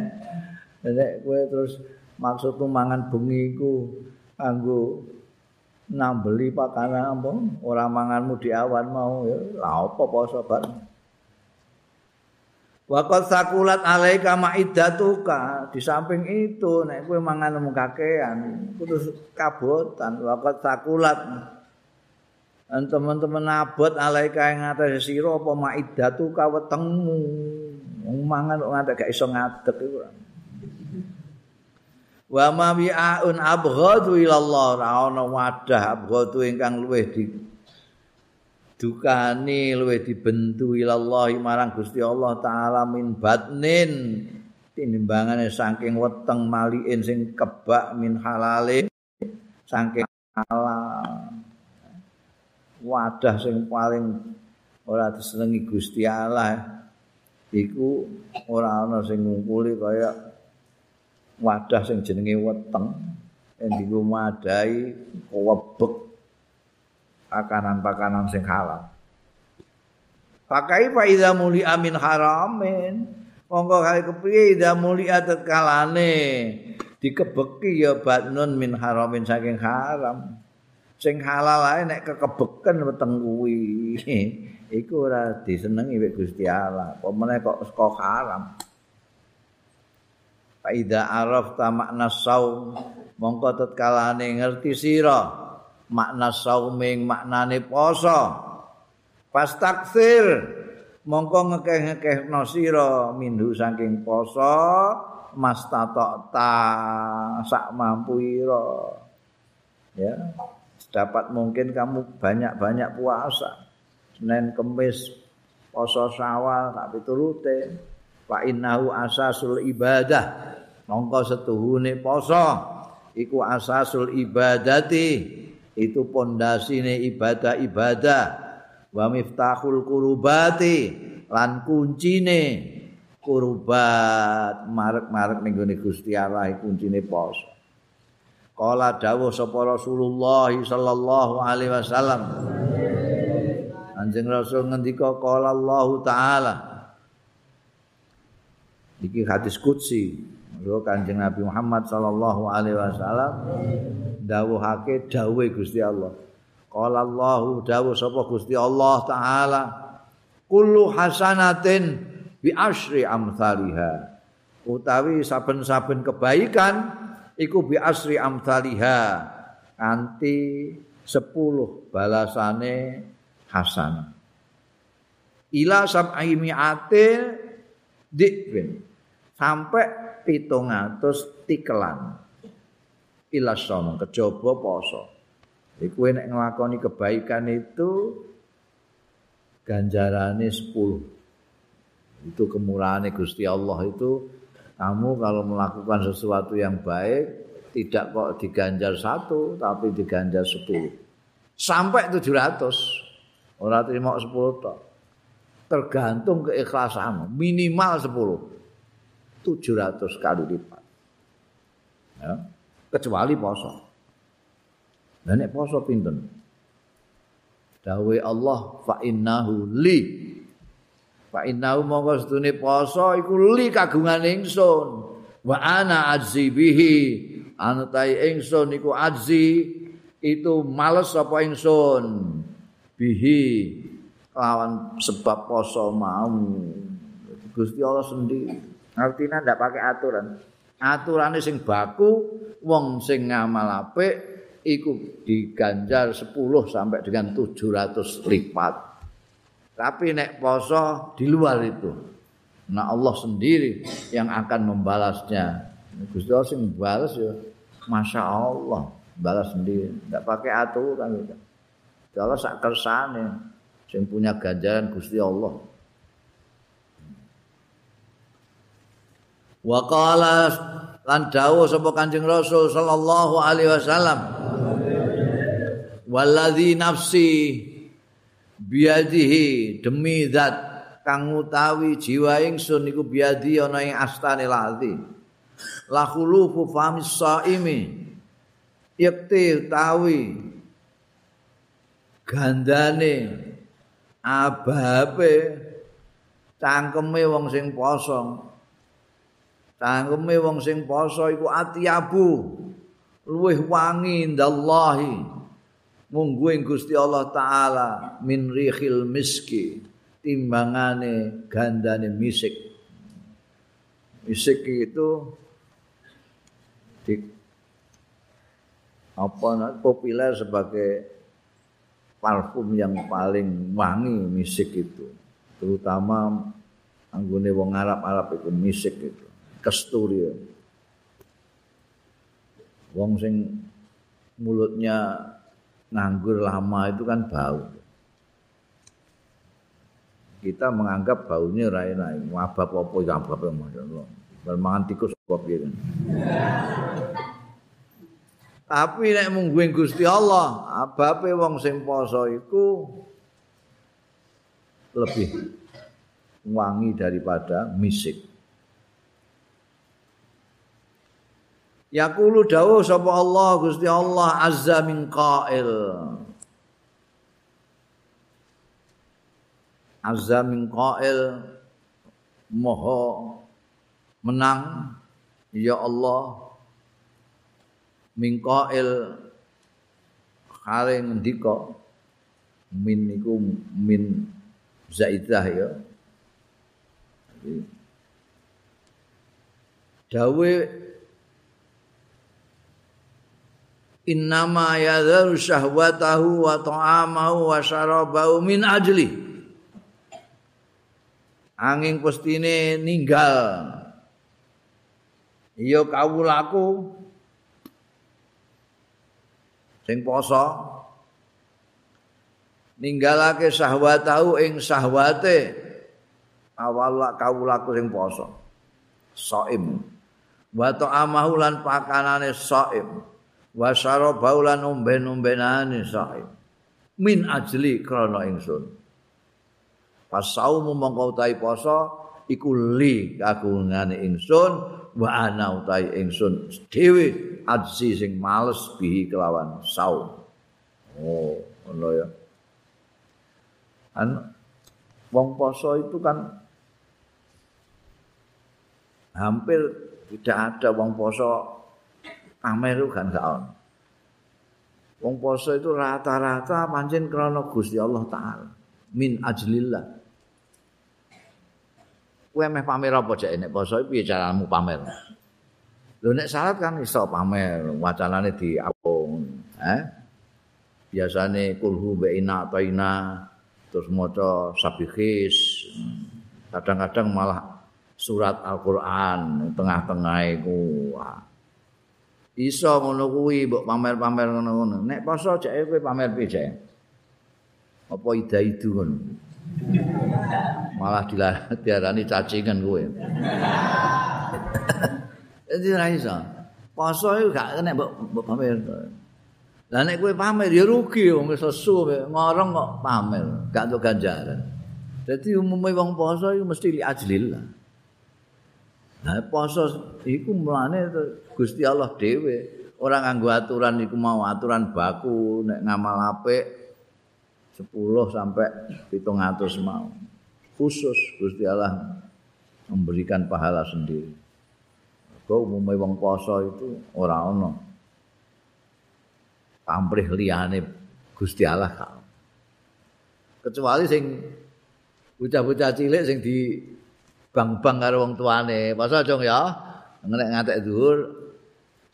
Nek kowe terus maksudku mangan bengi iku kanggo nambeli pakanan apa? Ora manganmu di awan mau ya. La apa poso bareng Waqat sakulat alaika ma'iddatuka di samping itu nek kowe mangan kakean terus kabotan. Waqat sakulat. Dan teman-teman abot alaika yang ngatas sira apa ma'iddatuka wetengmu. Mangan ngadeg gak iso ngadeg iku wa ma bi'aun abghadu ilallah. Ra ana wadah abghadu ingkang luwih di dukani luwih dibentu ilallah marang Gusti Allah taala min batnin. Tinimbangane saking weteng maliin sing kebak min halale saking halal wadah sing paling ora disenengi Gusti Allah iku ora ana sing ngumpuli kaya wadah sing jenenge weteng yen dienggo madai webek pakanan-pakanan sing halal. Pakai fa idza muli amin haramin. Monggo kali kepriye idza muli atet kalane dikebeki ya batnun min haramin saking haram. Sing halal ae nek kekebeken weteng kuwi. Iku ora disenengi wek Gusti Allah. Apa meneh kok kok haram. Faida araf ta makna saum mongko tetkalane ngerti sira makna sauming maknane poso. Pas taksir mongko ngekeh-ngekehno sira minhu saking poso mas tatok ta sak mampu ira. Ya dapat mungkin kamu banyak-banyak puasa. Senin Kemis poso Syawal tak piturute fa innahu asasul ibadah. Mongko setuhune poso. Iku asasul ibadati. Itu pondasine ibadah-ibadah. Wa miftahul kurubati. Lan kuncine kurubat. Marek-marek ning gone Gusti Allah kuncine poso. Kala dawuh sapa Rasulullah sallallahu alaihi wasallam. Anjing Rasul ngendika kala Allah taala iki hadis qudsi Lho Kanjeng Nabi Muhammad sallallahu alaihi wasallam dawuhake dawuhe Gusti Allah. Qala Allah dawuh sapa Gusti Allah taala kullu hasanatin bi asyri amsalha. Utawi saben-saben kebaikan iku bi asri amsalha kanthi 10 balasane hasan. Ila sab'i mi'atil dikbin. Sampai pitung atus tikelan som kejaba poso. Iku nek nglakoni kebaikan itu ganjarane 10 itu kemurahan Gusti Allah itu kamu kalau melakukan sesuatu yang baik tidak kok diganjar satu tapi diganjar 10 sampai 700 orang terima 10 tok. Tergantung keikhlasanmu. Minimal 10 700 kali lipat. Ya. Kecuali poso. Lah nek poso pinten? Dawe Allah fa innahu li. Fa innahu monggo sedune poso iku li kagungan ingsun. Wa ana azzi bihi. Anu ingsun iku azzi itu males apa ingsun. Bihi lawan sebab poso mau. Gusti Allah sendiri. Artinya ndak pakai aturan. Aturane sing baku wong sing ngamal apik iku diganjar 10 sampai dengan 700 lipat. Tapi nek poso di luar itu. Nah Allah sendiri yang akan membalasnya. Gusti Allah sing balas ya Masya Allah balas sendiri. Tidak pakai aturan gitu. Allah sak kersane sing punya ganjaran Gusti Allah. Wa qala lan dawuh sapa Kanjeng Rasul sallallahu alaihi wasallam. Walladzi nafsi biadihi demi zat kang utawi jiwa ingsun iku biadi ana ing astane lati. La khulufu famis saimi. Yakti utawi gandane ababe cangkeme wong sing poso Cangkeme wong sing poso iku atiabu luweh wangi ndallahi munggu ing Gusti Allah taala min rihil miski timbangane gandane misik. Misik itu di apa populer sebagai parfum yang paling wangi misik itu. Terutama anggone wong Arab-Arab itu misik itu kesturi. Wong sing mulutnya nganggur lama itu kan bau. Kita menganggap baunya rai-rai, wabab apa ya abab Masya Allah. Bermangan tikus apa gitu. Tapi nek mungguing Gusti Allah, ababe wong sing poso iku lebih wangi daripada misik. Yaqulu dawuh sapa Allah Gusti Allah azza min qail. Azza min qail moho menang ya Allah min qail kare ngendika min niku min zaidah ya. Dawe innama yadharu syahwatahu wa ta'amahu wa syarabahu min ajli angin pestine ninggal. Iya kawulaku sing poso. Ninggalake syahwatahu ing syahwate. Awal kawulaku sing poso. Saim wa ta'amahu lan pakanane saim wasara baulan umben-umbenane sae min ajli krana ingsun. Pas saumu mongko utahi poso iku li kagungane ingsun wa ana utahi ingsun. Dhewe ajsi sing males bihi kelawan saum. Oh ngono ya. An wong poso itu kan hampir tidak ada wong poso pamer kan gak on. Wong poso itu rata-rata pancen krana Gusti Allah taala. Min ajlillah. Kowe meh pamer apa cek nek poso piye caramu pamer? Lho nek salat kan iso pamer, wacanane diapung, eh? Biasane kulhu baina taina terus maca sabihis. Kadang-kadang malah surat Al-Qur'an tengah-tengah iku. Iso ngono kuwi mbok pamer-pamer ngono-ngono. Nek poso cek kowe pamer piye Apa ida itu ngono. Malah diarani cacingan kowe. Jadi ra iso. Poso iku gak kena mbok pamer. Lah nek kowe pamer ya rugi wong iso su ngorong kok pamer, gak untuk ganjaran. Jadi umumnya wong poso itu mesti li ajlillah. Nah, poso iku mulane Gusti Allah dhewe ora nganggo aturan iku mau aturan baku nek ngamal apik 10 sampai 700 mau. Khusus Gusti Allah memberikan pahala sendiri. Kau umumnya wong poso itu ora ono. Pamrih liyane Gusti Allah kau. Kecuali sing bocah-bocah cilik sing di bang-bang karo wong tuane. Poso dong ya. Nek ngantek dhuwur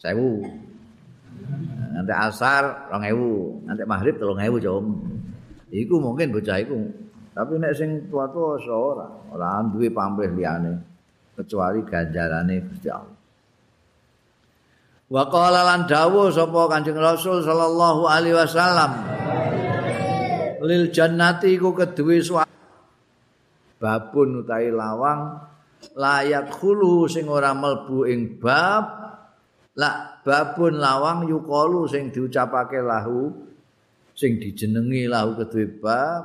1000. Ngantek asar 2000, ngantek maghrib 3000, Jong. Iku mungkin bocah iku Tapi nek sing tua-tua ora, ora duwe pamrih liyane kecuali ganjarane Gusti Allah. Wa qala lan dawuh sapa Kanjeng Rasul sallallahu alaihi wasallam. Lil jannati iku keduwe babun utawi lawang layak khulu sing ora mlebu ing bab la babun lawang yukalu sing diucapake lahu sing dijenengi lahu keduwe bab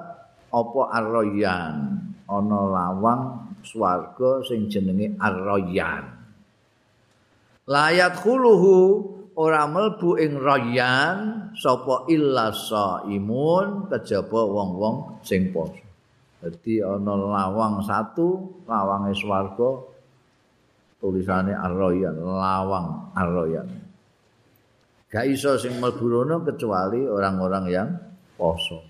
apa arroyan ana lawang swarga sing jenenge arroyan layat khuluhu ora mlebu ing rayan sapa illa saimun kejaba wong-wong sing poso. Dadi ana lawang satu, lawange swarga tulisane ar-rayan, lawang ar-rayan. Gak iso sing mlebu kecuali orang-orang yang poso.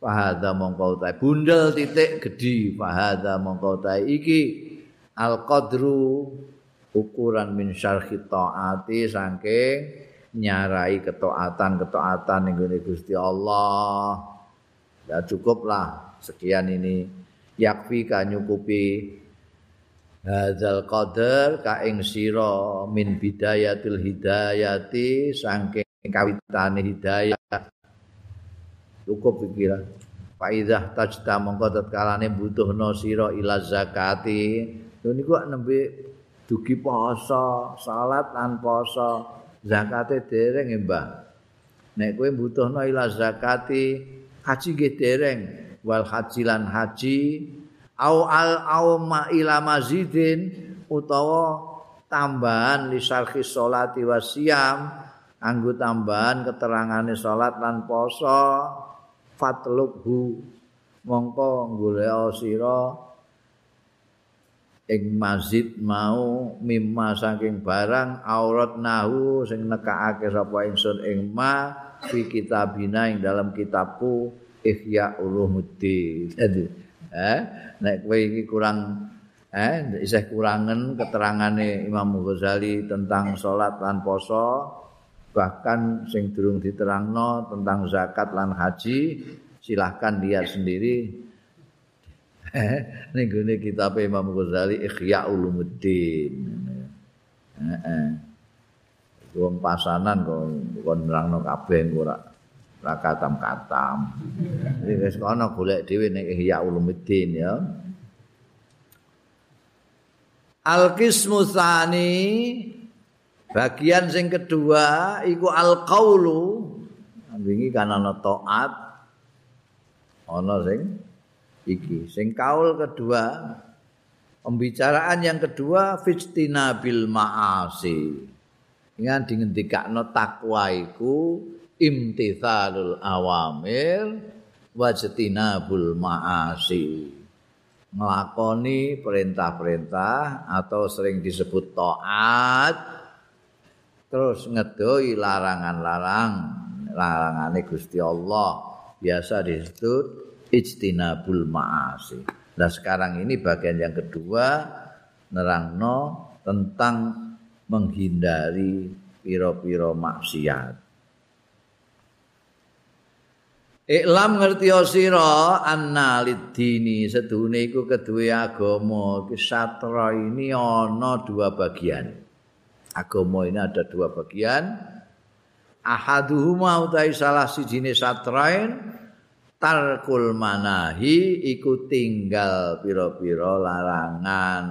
Fahadha mongkau tai bundel titik gedi fahadha mongkau tai iki al-qadru ukuran min syarhi taati saking nyarai ketaatan-ketaatan ning Gusti Allah. Ya cukuplah sekian ini yakfi ka nyukupi hadzal qadar ka ing sira min bidayatil hidayati saking kawitane hidayah. Cukup pikiran. Faidah tajta mongko tetkalane butuhno sira ila zakati. Niku nembe dugi poso, salat lan poso, zakate dereng Mbah. Nek kowe butuhno ila zakati, haji nggih dereng, wal haji lan haji au al au ma ila mazidin utawa tambahan li sarhi salati wasiyam anggo tambahan keterangane salat lan poso fatlubhu mongko golek sira ing masjid mau mimma saking barang aurat nahu sing nekakake sapa ingsun ing ma fi kitabina ing dalam kitabku Ihya Ulumuddin. Jadi, eh nek kowe iki kurang eh isih kurangen keterangane Imam Ghazali tentang salat lan poso bahkan sing durung diterangno tentang zakat lan haji silahkan lihat sendiri ning gone kitab Imam Ghazali Ihya Ulumuddin. Heeh. Wong pasanan kok kon nerangno kabeh ora ora katam-katam. Wis kono golek dhewe ning Ihya Ulumuddin ya. Al-qismu tsani bagian sing kedua iku al-qaulu. Wingi kan ana taat ana sing iki sing kaul kedua pembicaraan yang kedua fistina bil maasi ingat dingendikakno takwa iku imtithalul awamir wajtinabul maasi ngelakoni perintah-perintah atau sering disebut taat terus ngedoi larangan-larang larangane Gusti Allah biasa disebut ijtinabul ma'asi. Nah sekarang ini bagian yang kedua nerangno tentang menghindari piro-piro maksiat. Iklam ngerti sira anna lidini sedune iku kedue agama kisatra ini ana dua bagian. Agama ini ada dua bagian. Ahaduhuma utai salah sijine satrain tarkul manahi iku tinggal pira-pira larangan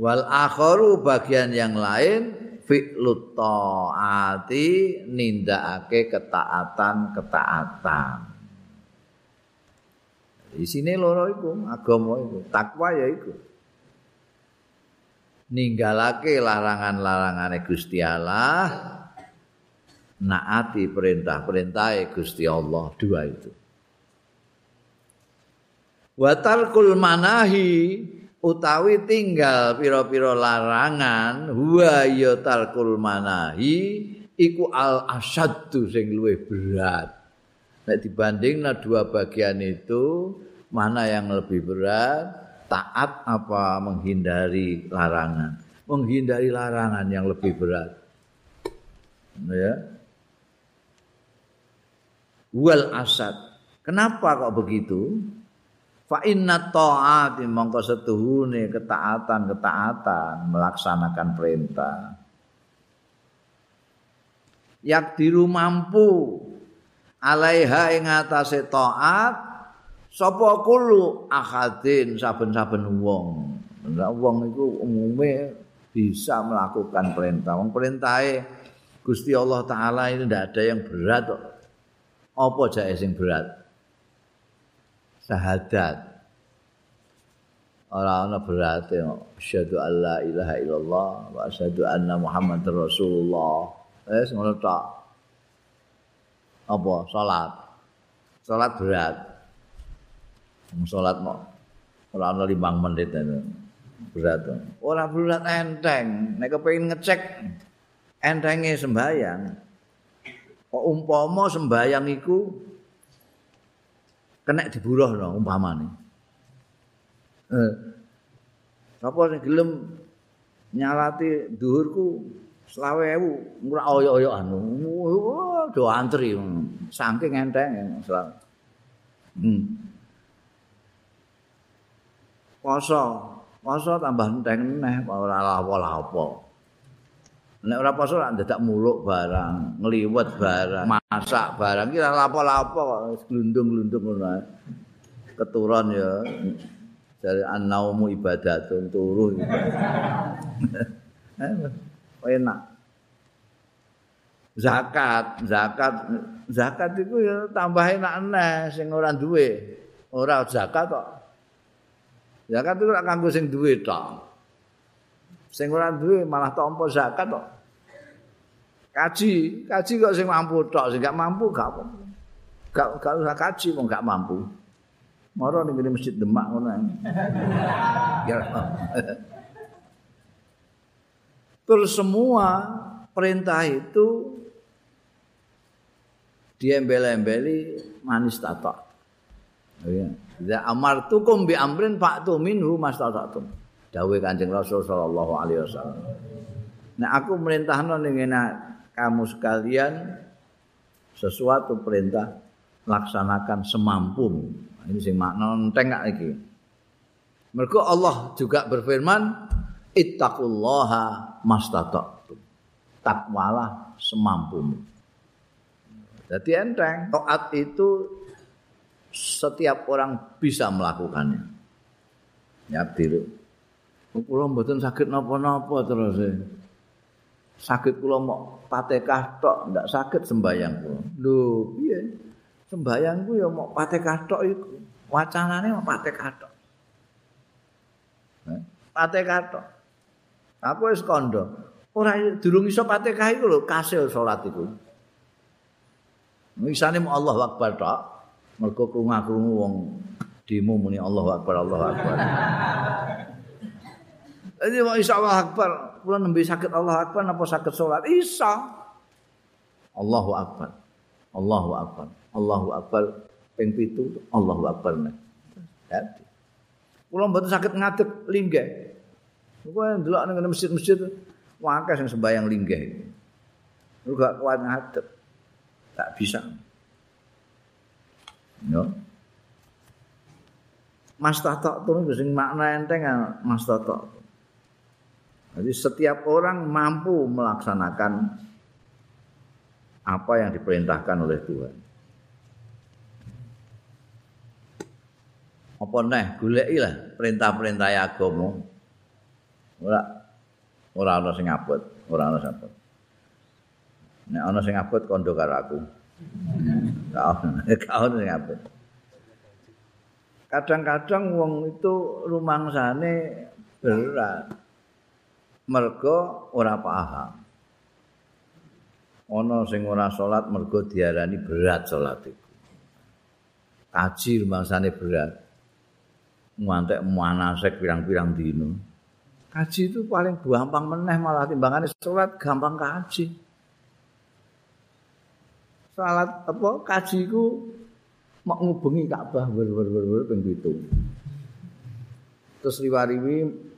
wal akharu bagian yang lain fi'lut taati nindakake ketaatan-ketaatan di sini loro iku agama iku takwa ya iku ninggalake larangan-larangane Gusti Allah naati perintah-perintah Gusti Allah dua itu. Watarkul manahi utawi tinggal pira-pira larangan huwa ya tarkul manahi iku al asaddu sing luwih berat. Nek dibandingna dua bagian itu mana yang lebih berat? Taat apa menghindari larangan? Menghindari larangan yang lebih berat. Ya. wal asad. Kenapa kok begitu? Fa inna ta'ati mongko setuhune ketaatan-ketaatan melaksanakan perintah. Yak diru mampu alaiha ing atase taat sapa kulo akadin saben-saben wong. Wong iku umume bisa melakukan perintah. Wong perintahe Gusti Allah taala ini ndak ada yang berat kok. Apa jae sing berat? Sahadat. Ora ana berat ya. Asyhadu alla ilaha illallah wa asyhadu anna Muhammadar Rasulullah. Wes ngono tok. Apa? Salat. Salat berat. Salat mau ora ana 5 menit berat. Ora berat enteng. Nek kepengin ngecek entenge sembayang. Kok umpama sembayang iku kena diburuh no umpamane. Eh. Apa sing gelem nyalati dhuwurku 20.000 ora oyok-oyok anu. Do antri saking enteng selawat. Hmm. Poso, poso tambah enteng neh ora lapo-lapo. Nek ora poso ora dadak muluk barang, ngliwet barang, masak barang iki ora lapo-lapo kok glundung-glundung ngono ae. Keturun ya dari annaumu ibadatun turu enak. Zakat, zakat, zakat itu ya tambah enak neh sing ora duwe. Ora zakat kok. Zakat itu ora kanggo sing duwe tok. Sing ora duwe malah tampa zakat kok. Kaji, kaji kok sing mampu tok, sing gak mampu gak apa. Gak gak usah kaji wong gak mampu. Moro ning masjid Demak ngono. Terus semua perintah itu diembel-embeli manis tatok. Ya. Ya amartukum bi amrin fa'tu minhu mastata'tum. Dawuh Kanjeng Rasul sallallahu alaihi wasallam. Nah aku merintahno ning kamu sekalian sesuatu perintah laksanakan semampu. Ini sing makna enteng gak iki. Mergo Allah juga berfirman ittaqullaha mastata'tum. Takwalah semampumu. Jadi enteng, taat itu setiap orang bisa melakukannya. Ya, diri. Kula mboten saged napa-napa terus e. Saged kula mok patekah tok ndak saged sembayang kula. Lho, piye? Sembayang ku ya mok patekah tok iku. Wacanane mok patekah tok. Patekah tok. Aku wis kandha. Ora durung iso patekah iku lho kasil salat iku. Misane mok Allahu Akbar tok. Mergo krungu-krungu wong demo muni Allahu Akbar Allahu Akbar. Jadi mau insya Allah Akbar, kula nembe sakit Allah Akbar, napa sakit sholat? Isa. Allahu Akbar, Allahu Akbar, Allahu Akbar, ping pitu, Allahu Akbar. Jadi, kula mboten sakit ngadep linggih. Kula ndelok ning masjid-masjid, wakas yang sembahyang linggih. Lu gak kuat ngadep, tak bisa. No. Mas tatok tuh sing makna enteng Mas tatok. Jadi setiap orang mampu melaksanakan apa yang diperintahkan oleh Tuhan. Apa neh goleki lah perintah-perintah agama. Ora ora ana sing abot, ora ana sing abot. Nek ana sing abot kandha karo aku. Kadang-kadang wong itu rumangsane berat. Mergo ora paham. Ana sing ora salat mergo diarani berat salat iku. Kaji rumangsane berat. Ngantek manasek pirang-pirang dino. Kaji itu paling gampang meneh malah timbangane salat gampang kaji. Salat apa kaji iku mau ngubengi Ka'bah wer-wer-wer ping 7. Terus riwariwi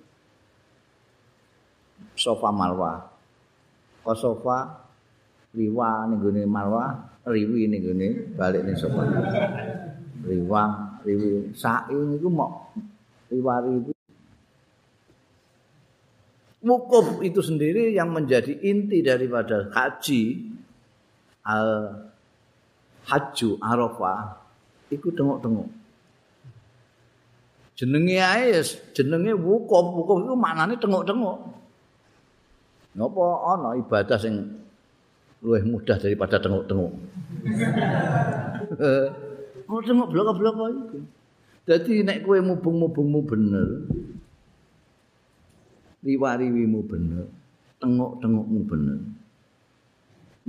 Sofa Marwa. Ke sofa? Riwa ning gone marwah riwi ning gone balik ning sopan riwa riwi. Sa'i niku mok riwa riwi. Wukuf itu sendiri yang menjadi inti daripada haji al haju arafah iku tengok-tengok. Jenenge ae jenenge wukuf. Wukuf iku maknane tengok-tengok napa ana ibadah sing luwih mudah daripada tengok-tengok. Mau tengok blok-blok itu. Jadi nek kowe mubung-mubungmu bener, riwa-riwimu bener, tengok-tengokmu bener,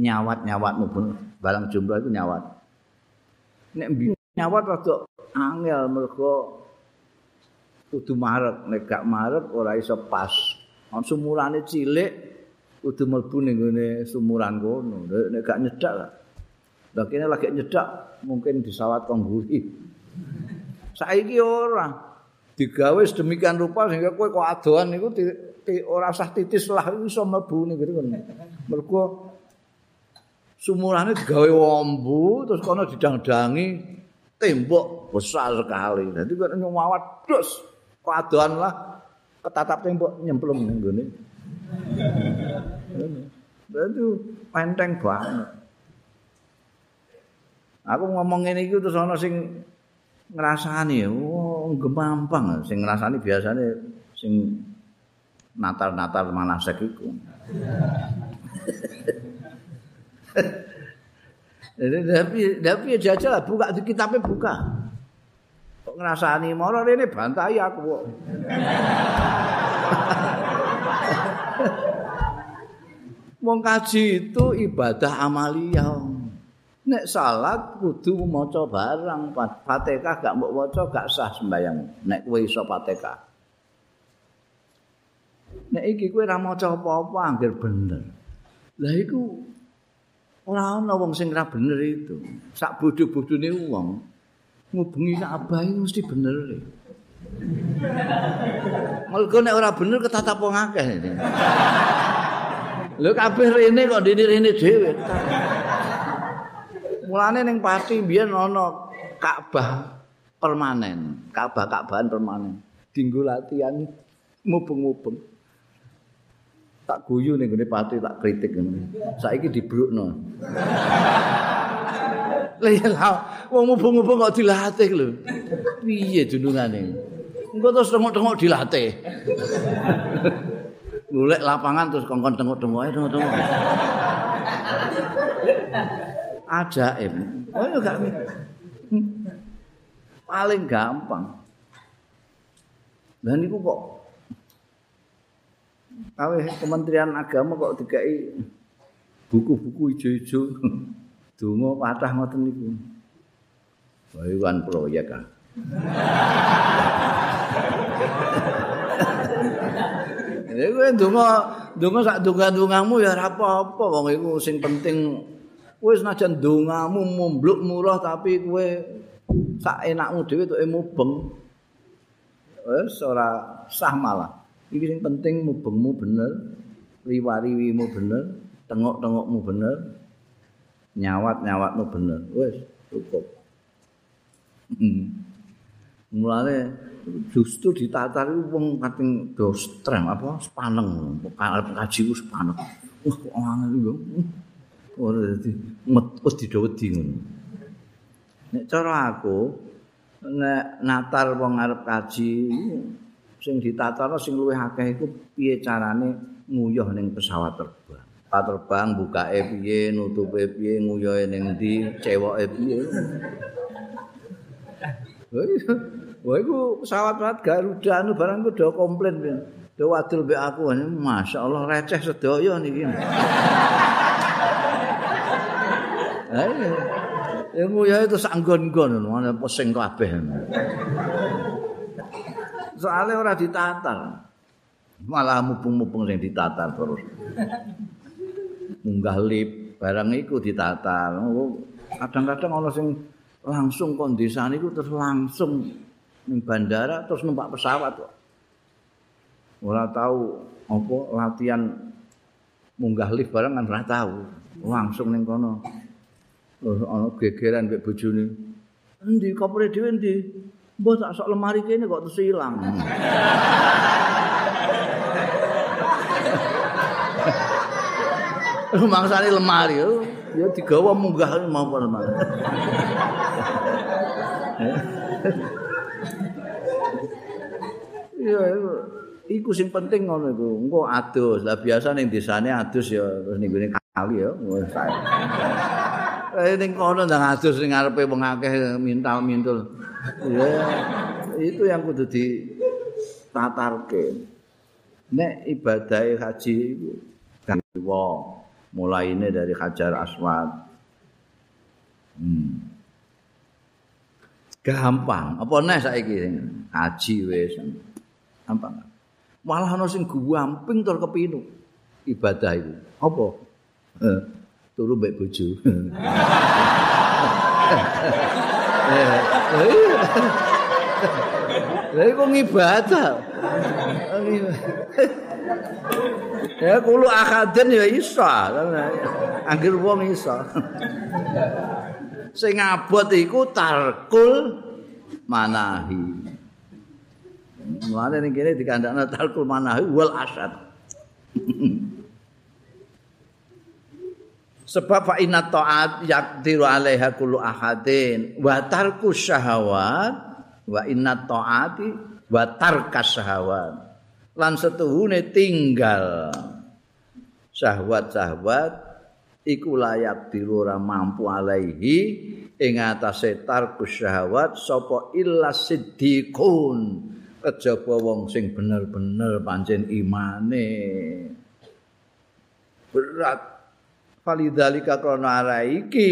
nyawat-nyawatmu bener, barang jumlah itu nyawat. Nek nyawat rada angel mergo kudu marek, nek gak marek ora iso pas. Ono sumurane cilik, kudu mlebu ning gone sumuran kono. Nek gak nyedak lah. Lah kene lagi nyedak mungkin disawat kongguri. Saiki ora digawe sedemikian rupa sehingga kowe kok adoan niku ora usah titis lah iso mlebu ning gone. Mergo sumurane digawe wombu terus kono didang-dangi tembok besar sekali. Dadi kok nyuwat dus kok adoan lah ketatap tembok nyemplung ning gone. Itu penteng banget. Aku ngomong ini itu terus ana sing ngrasani, oh gemampang sing ngrasani biasane sing natal-natal manasek iku. Jadi tapi tapi jajal buka di kitabnya buka. Kok ngrasani moro rene bantai aku kok. Wong kaji itu ibadah amalia. Nek salat kudu maca barang, Fatihah gak mbok waca gak sah sembayang. Nek kowe iso Fatihah. Nek iki kowe ora maca apa-apa anggere bener. Lah iku ora ana wong sing ora bener itu. Sak bodho-bodhone wong ngubengi Ka'bah mesti bener. Mulga nek ora bener ketatap wong akeh. Lho kabeh rene kok dene rene dhewe. Mulane ning pati biyen ana Ka'bah permanen, Ka'bah Ka'bahan permanen. Dinggo latihan mubeng-mubeng. Tak guyu ning gone pati tak kritik ngene. Saiki dibrukno. Lah ya wong mubeng-mubeng kok dilatih lho. Piye dunungane? Engko terus tengok-tengok dilatih. golek lapangan terus kongkon tengok-tengok ae tengok-tengok. Ajaib. Oh ya gak paling gampang. Dan niku kok Kawe Kementerian Agama kok dikai buku-buku ijo-ijo donga patah ngoten niku. Wah, proyek kan. Ya kowe ndonga ndonga sak donga-dongamu ya ora apa-apa wong iku sing penting kowe senajan dongamu mumbluk murah tapi kowe sak enakmu dhewe tok mubeng. Wis ora sah malah. Iki sing penting mubengmu bener, riwariwimu bener, tengok-tengokmu bener, nyawat-nyawatmu bener. Wis cukup. Hmm. Mulane justru ditatar itu wong kating do strem apa sepaneng. Arep kaji ku sepaneng. Wah kok angel yo ora dadi metu didawedi ngono. Nek cara aku nek natar wong arep kaji sing ditatar sing luwih akeh iku piye carane nguyuh ning pesawat terbang. Pesawat terbang bukake piye nutupe piye nguyuhe ning ndi cewoke piye Wah iku pesawat-pesawat Garuda anu barang ku do komplain. Do wadul mbek aku, Masya Allah receh sedaya niki. Ayo. Ya nguya itu sanggon-gon mana pusing kabeh. Soale ora ditatar. Malah mubung-mubung sing ditatar terus. Munggah lip barang iku ditatar. Kadang-kadang ana sing langsung kondisane iku terus langsung ning bandara terus numpak pesawat kok. Ora tahu apa latihan munggah lift barang kan ora tahu. Langsung ning kono. Ana gegeran mbek bojone. Endi kopre dhewe endi? Mbah tak sok lemari kene kok terus ilang. Mangsane lemari yo ya digawa munggah mau lemari. Iya, iku sing penting ngono iku. Engko adus. Lah biasa ning desane adus ya terus ning gone kali ya. Eh ning kono ndang adus ning ngarepe wong akeh mintal-mintul. Ya itu yang kudu di tatarke. Nek ibadah haji iku kan wong mulaine dari Hajar Aswad. Hmm. Gampang. Apa nek saiki haji wis. Gampang. Malah ana sing gampang tur kepinu ibadah iku. Apa? Eh, turu mbek bojo. Lah iku ngibadah. Ya kulo akaden ya iso. Anggir wong iso. Sing abot iku tarkul manahi. Mulane ning kene dikandakno tarkul manahi wal asad. Sebab fa inna ta'at yaqdiru 'alaiha kullu ahadin wa tarku syahawat wa inna ta'ati wa tarkas syahawat. Lan setuhune tinggal. Syahwat-syahwat iku layak diru mampu alaihi. Ing atase tarkus syahwat sapa illa siddiqun. Kejaba wong sing bener-bener pancen imane. Berat. Falidzalika krana ara iki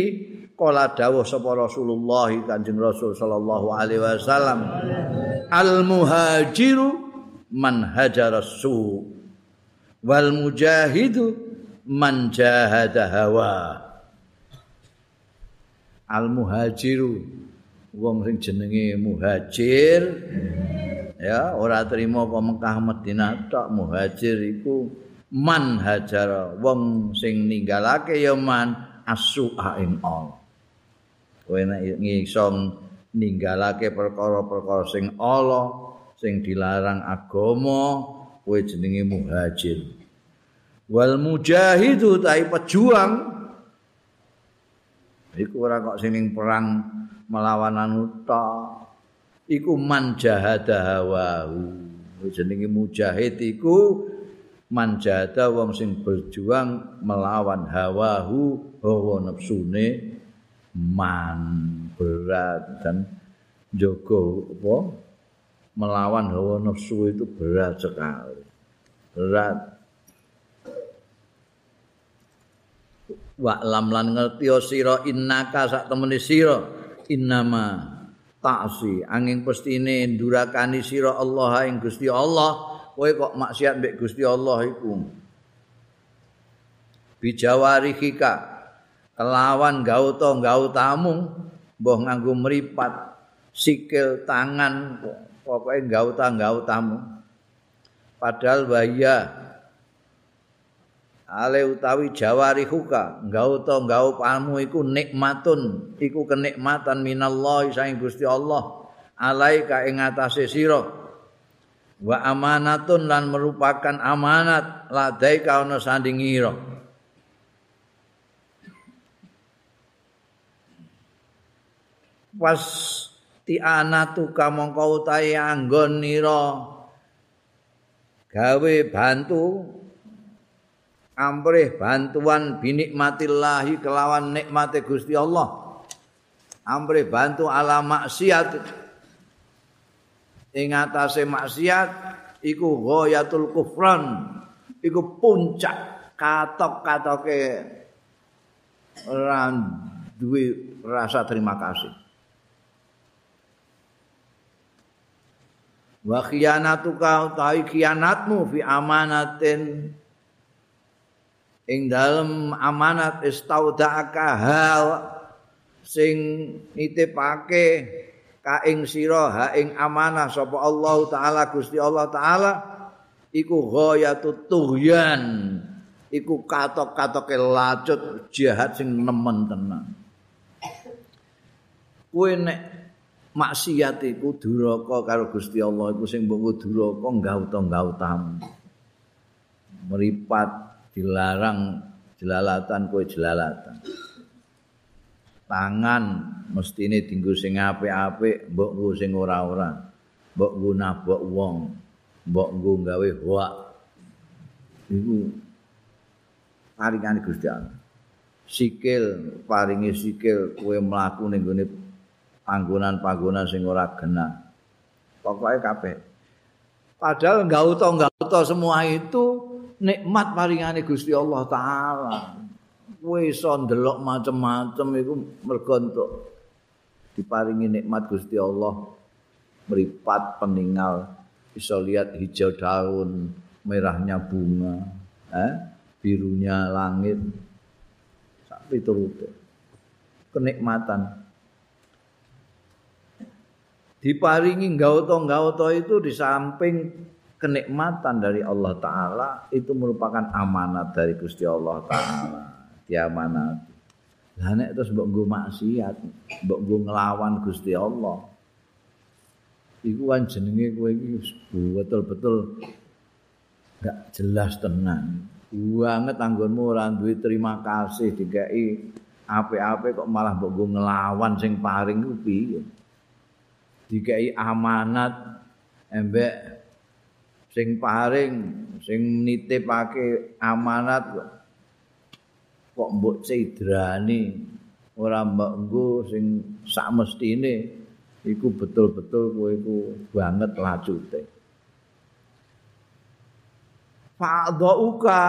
kala dawuh sapa Rasulullah Kanjeng Rasul sallallahu alaihi wasallam al muhajiru man hajara su wal mujahidu man jahada hawa. Al muhajiru wong sing jenenge muhajir ya ora trimo apa Mekah Madinah tok. Muhajir iku man hajara wong sing ninggalake ya man asu ing all. Kowe nek ninggalake perkara-perkara sing Allah sing dilarang agama kowe jenenge muhajir. Wal mujahidu tai pejuang. Iku ora kok sing perang melawan anu tok. Iku man jahada hawahu. Jenenge mujahid iku man jahada wong sing berjuang melawan hawahu hawa nafsune man. Berat dan jogo apa melawan hawa nafsu itu berat sekali. Berat. Wa lam lan ngerti sira innaka sak temene sira. Innama taksi angin pestine ndurakani sira Allah ing Gusti Allah. Kowe kok maksiat mbek Gusti Allah iku? Bijawarihika kelawan gauta gautamu mbah nganggo mripat sikil tangan pokoke gauta gautamu padahal bahaya ale utawi jawari huka gauta gau pamu iku nikmatun iku kenikmatan minallah saing Gusti Allah alaika ing atase sira. Wa amanatun lan merupakan amanat ladai kauna sandingira pas tianatu kamangka utahe anggon nira. Gawe bantu amrih bantuan binikmatillahi kelawan nikmate Gusti Allah. Amrih bantu ala maksiat. Ing atase maksiat iku ghayatul kufran iku puncak katok-katoke. Ora duwe rasa terima kasih wa khiyanatuka utawi khianatmu fi amanatin. Ing dalem amanat istaudaka hal sing nitipake ka ing sira ha ing amanah sapa Allah taala Gusti Allah taala iku ghayatut tughyan. Iku katok-katoke lacut jahat sing nemen tenan. Kowe nek maksiat iku duraka karo Gusti Allah iku sing mbok duraka nggaut-nggautamu meripat dilarang jelalatan kowe jelalatan. Tangan mestine dinggo sing apik-apik mbok nggo sing ora-ora. Mbok nggo nabok wong mbok nggo gawe hoak. Iku paringane Gusti Allah. Sikil paringi sikil kowe mlaku ning gone panggonan-panggonan sing ora genah. Pokoke kabeh. Padahal enggak utuh semua itu nikmat paringane Gusti Allah taala. Kowe iso ndelok macem-macem iku mergo entuk diparingi nikmat Gusti Allah meripat peninggal bisa lihat hijau daun merahnya bunga eh? birunya langit sampai turut kenikmatan diparingi gauto-gauto itu di samping kenikmatan dari Allah Ta'ala itu merupakan amanat dari Gusti Allah Ta'ala. Diamanat lah nek terus mbok nggo maksiat mbok nggo nglawan Gusti Allah iku kan jenenge kowe iki betul-betul gak jelas tenan. Banget anggonmu ora duwe terima kasih dikai apik-apik kok malah mbok nggo nglawan sing paring ku piye dikai amanat embek sing paring sing nitipake amanat kok mbok cedrani ora mbok nggo sing sak mestine iku betul-betul kowe iku banget lacute. Fa'dhauka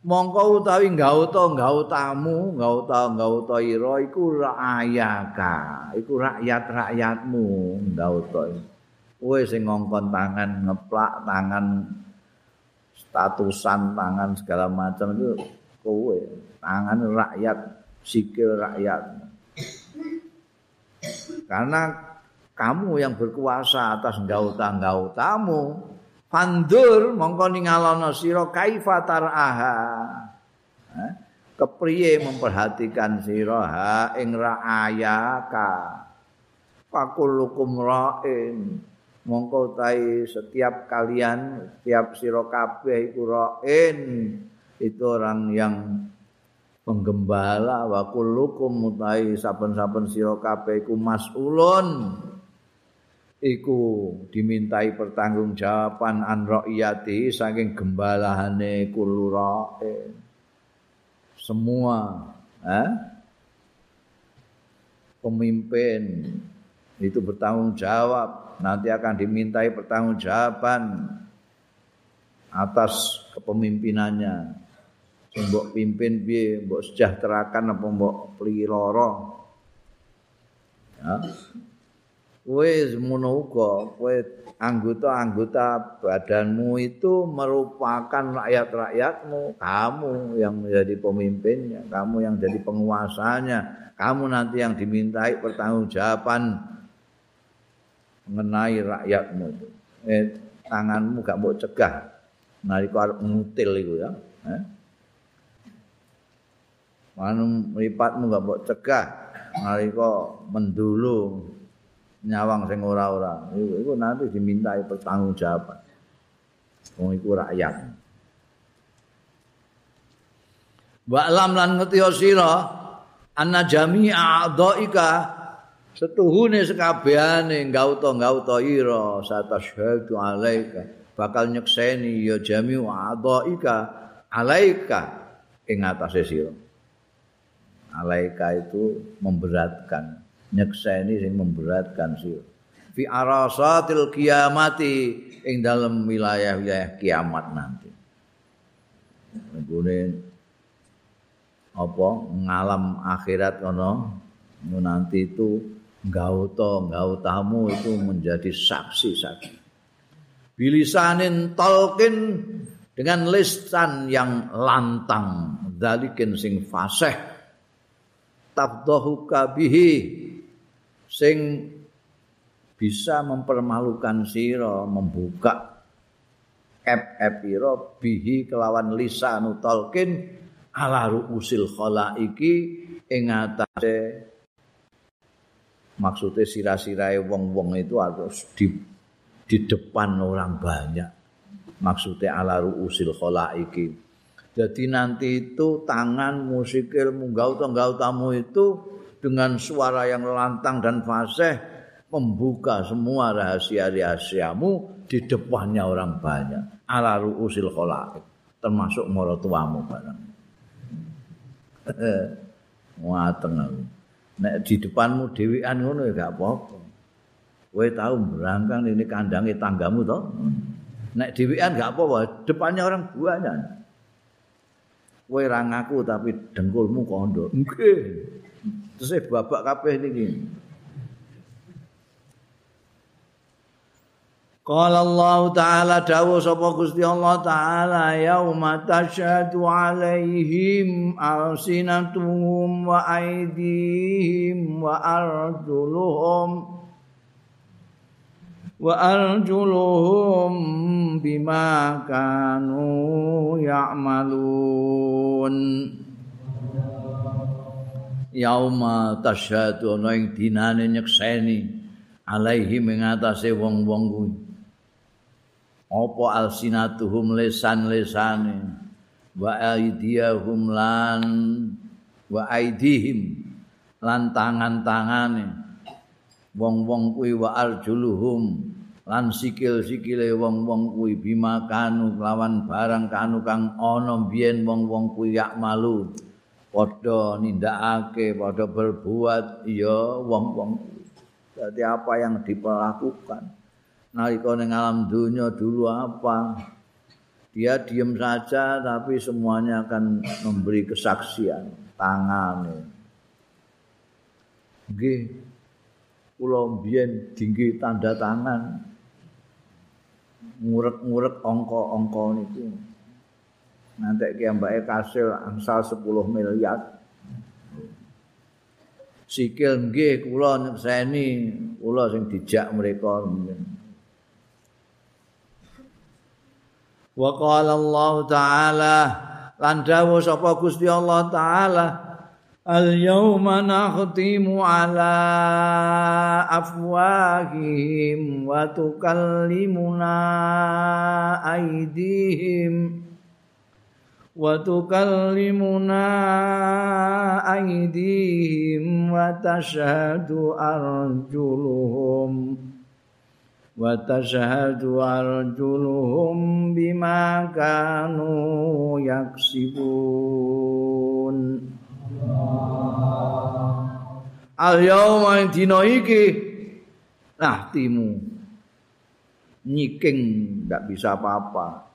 mongko utawi gauta gautamu gauta gauta ira iku rakyaka iku rakyat-rakyatmu gauta kowe sing ngongkon tangan ngeplak tangan statusan tangan segala macam itu kowe tangan rakyat sikil rakyat. Karena kamu yang berkuasa atas gauta-gautamu Fandur mongko ningalono sira kaifa taraha. Kepriye memperhatikan sira ha ing raayaka. Fakulukum ra'in. Mongko tai setiap kalian, setiap sira kabeh iku ra'in. Itu orang yang penggembala wa kullukum mutai saben-saben sira kabeh iku mas'ulun iku dimintai pertanggungjawaban an rakyati saking gembalahane kulurae. Semua eh? pemimpin itu bertanggung jawab nanti akan dimintai pertanggungjawaban atas kepemimpinannya. Mbok pimpin piye? Mbok sejahterakan apa mbok pliloro ya kowe semono uga kowe anggota-anggota badanmu itu merupakan rakyat-rakyatmu. Kamu yang menjadi pemimpinnya kamu yang jadi penguasanya kamu nanti yang dimintai pertanggungjawaban mengenai rakyatmu. Itu eh, tanganmu gak mau cegah. Nalika arep ngutil iku ya eh? Manung mripatmu gak mau cegah. Nalika mendulung nyawang sing ora-ora. Iku, nanti dimintai pertanggungjawaban. Wong iku rakyat. Wa lam lan ngerti sira anna jami'a a'dhaika setuhune sekabehane gauta-gauta ira satashhadu alaika bakal nyekseni ya jami'u a'dhaika alaika ing atase sira. Alaika itu memberatkan nyekseni sing memberatkan sira fi arasatil kiamati ing dalam wilayah-wilayah kiamat nanti. Nggone apa ngalam akhirat kono nanti itu gauta gautamu itu menjadi saksi-saksi. Bilisanin tolkin dengan lisan yang lantang. Dalikin sing fasih. Tabdahuka bihi sing bisa mempermalukan sira membuka ep-epira bihi kelawan lisan talqin ala ruusil khalaiki ing atase maksudnya sirah-sirahe wong-wong itu harus di di depan orang banyak. Maksudnya ala ruusil khalaiki. Jadi nanti itu tangan musikil munggau tenggau tamu itu dengan suara yang lantang dan fasih membuka semua rahasia-rahasiamu di depannya orang banyak ala ruusil khalaik termasuk maratuamu barang Wateng aku. Nek di depanmu dhewean ngono ya gak apa-apa. Kowe tau berangkang ini kandange tanggamu to. Nek dhewean gak apa-apa, depannya orang banyak. Kowe ra ngaku tapi dengkulmu kondo. Nggih. Terus babak kabeh niki. Qala Allah Ta'ala dawu sapa Gusti Allah Ta'ala yauma tasyhadu 'alaihim alsinatuhum wa aydihim wa arjuluhum wa arjuluhum bima kanu ya'malun yauma tasyhadu ana ing dinane nyekseni. Alaihim ing atase wong-wong kuwi. Apa alsinatuhum lesan-lesane? Wa aidiyahum lan wa aidihim lan tangan-tangane. Wong-wong kuwi wa arjuluhum lan sikil-sikile wong-wong kuwi. Bima kanu lawan barang kanu kang ana biyen wong-wong kuwi yak malu padha nindakake padha berbuat ya wong-wong. Jadi apa yang diperlakukan? Nalika ning alam dunia dulu apa? Dia diam saja tapi semuanya akan memberi kesaksian tangan nggih. Kula mbiyen dinggi tanda tangan. Ngurek-ngurek angka-angka niku nanti ki mbake kasil angsal 10 miliar. Sikil nggih kula nyekseni kula sing dijak mereka. Wa qala Allah taala lan dawuh sapa Gusti Allah taala Al yawma nakhtimu ala afwahihim wa tukallimuna aydihim wa tashhadu arjuluhum bima kanu yaksibun al yauma dina iki nah timu nyiking ndak bisa apa-apa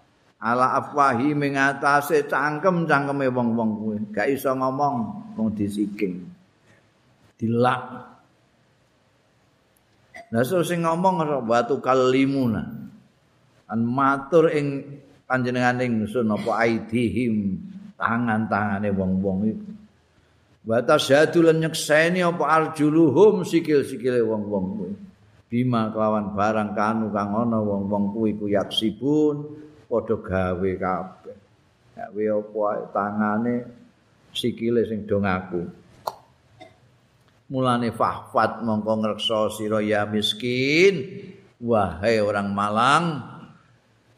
ala afwahi mengatasi cangkem-cangkeme wong-wong kuwi gak iso ngomong wong disiking dilak Lah sing ngomong batu kalimuna. An matur ing panjenengan ingsun apa aidihim tangan-tangane wong-wong iku. Wa tasyadu lan nyekseni apa arjuluhum sikil-sikile wong-wong kuwi. Bima kelawan barang kanu kang ana wong-wong kuwi ku yaksibun padha gawe kabeh. Gawe apa tangane sikile sing do ngaku. mulane fahfat mongko ngreksa sira ya miskin. Wahai orang malang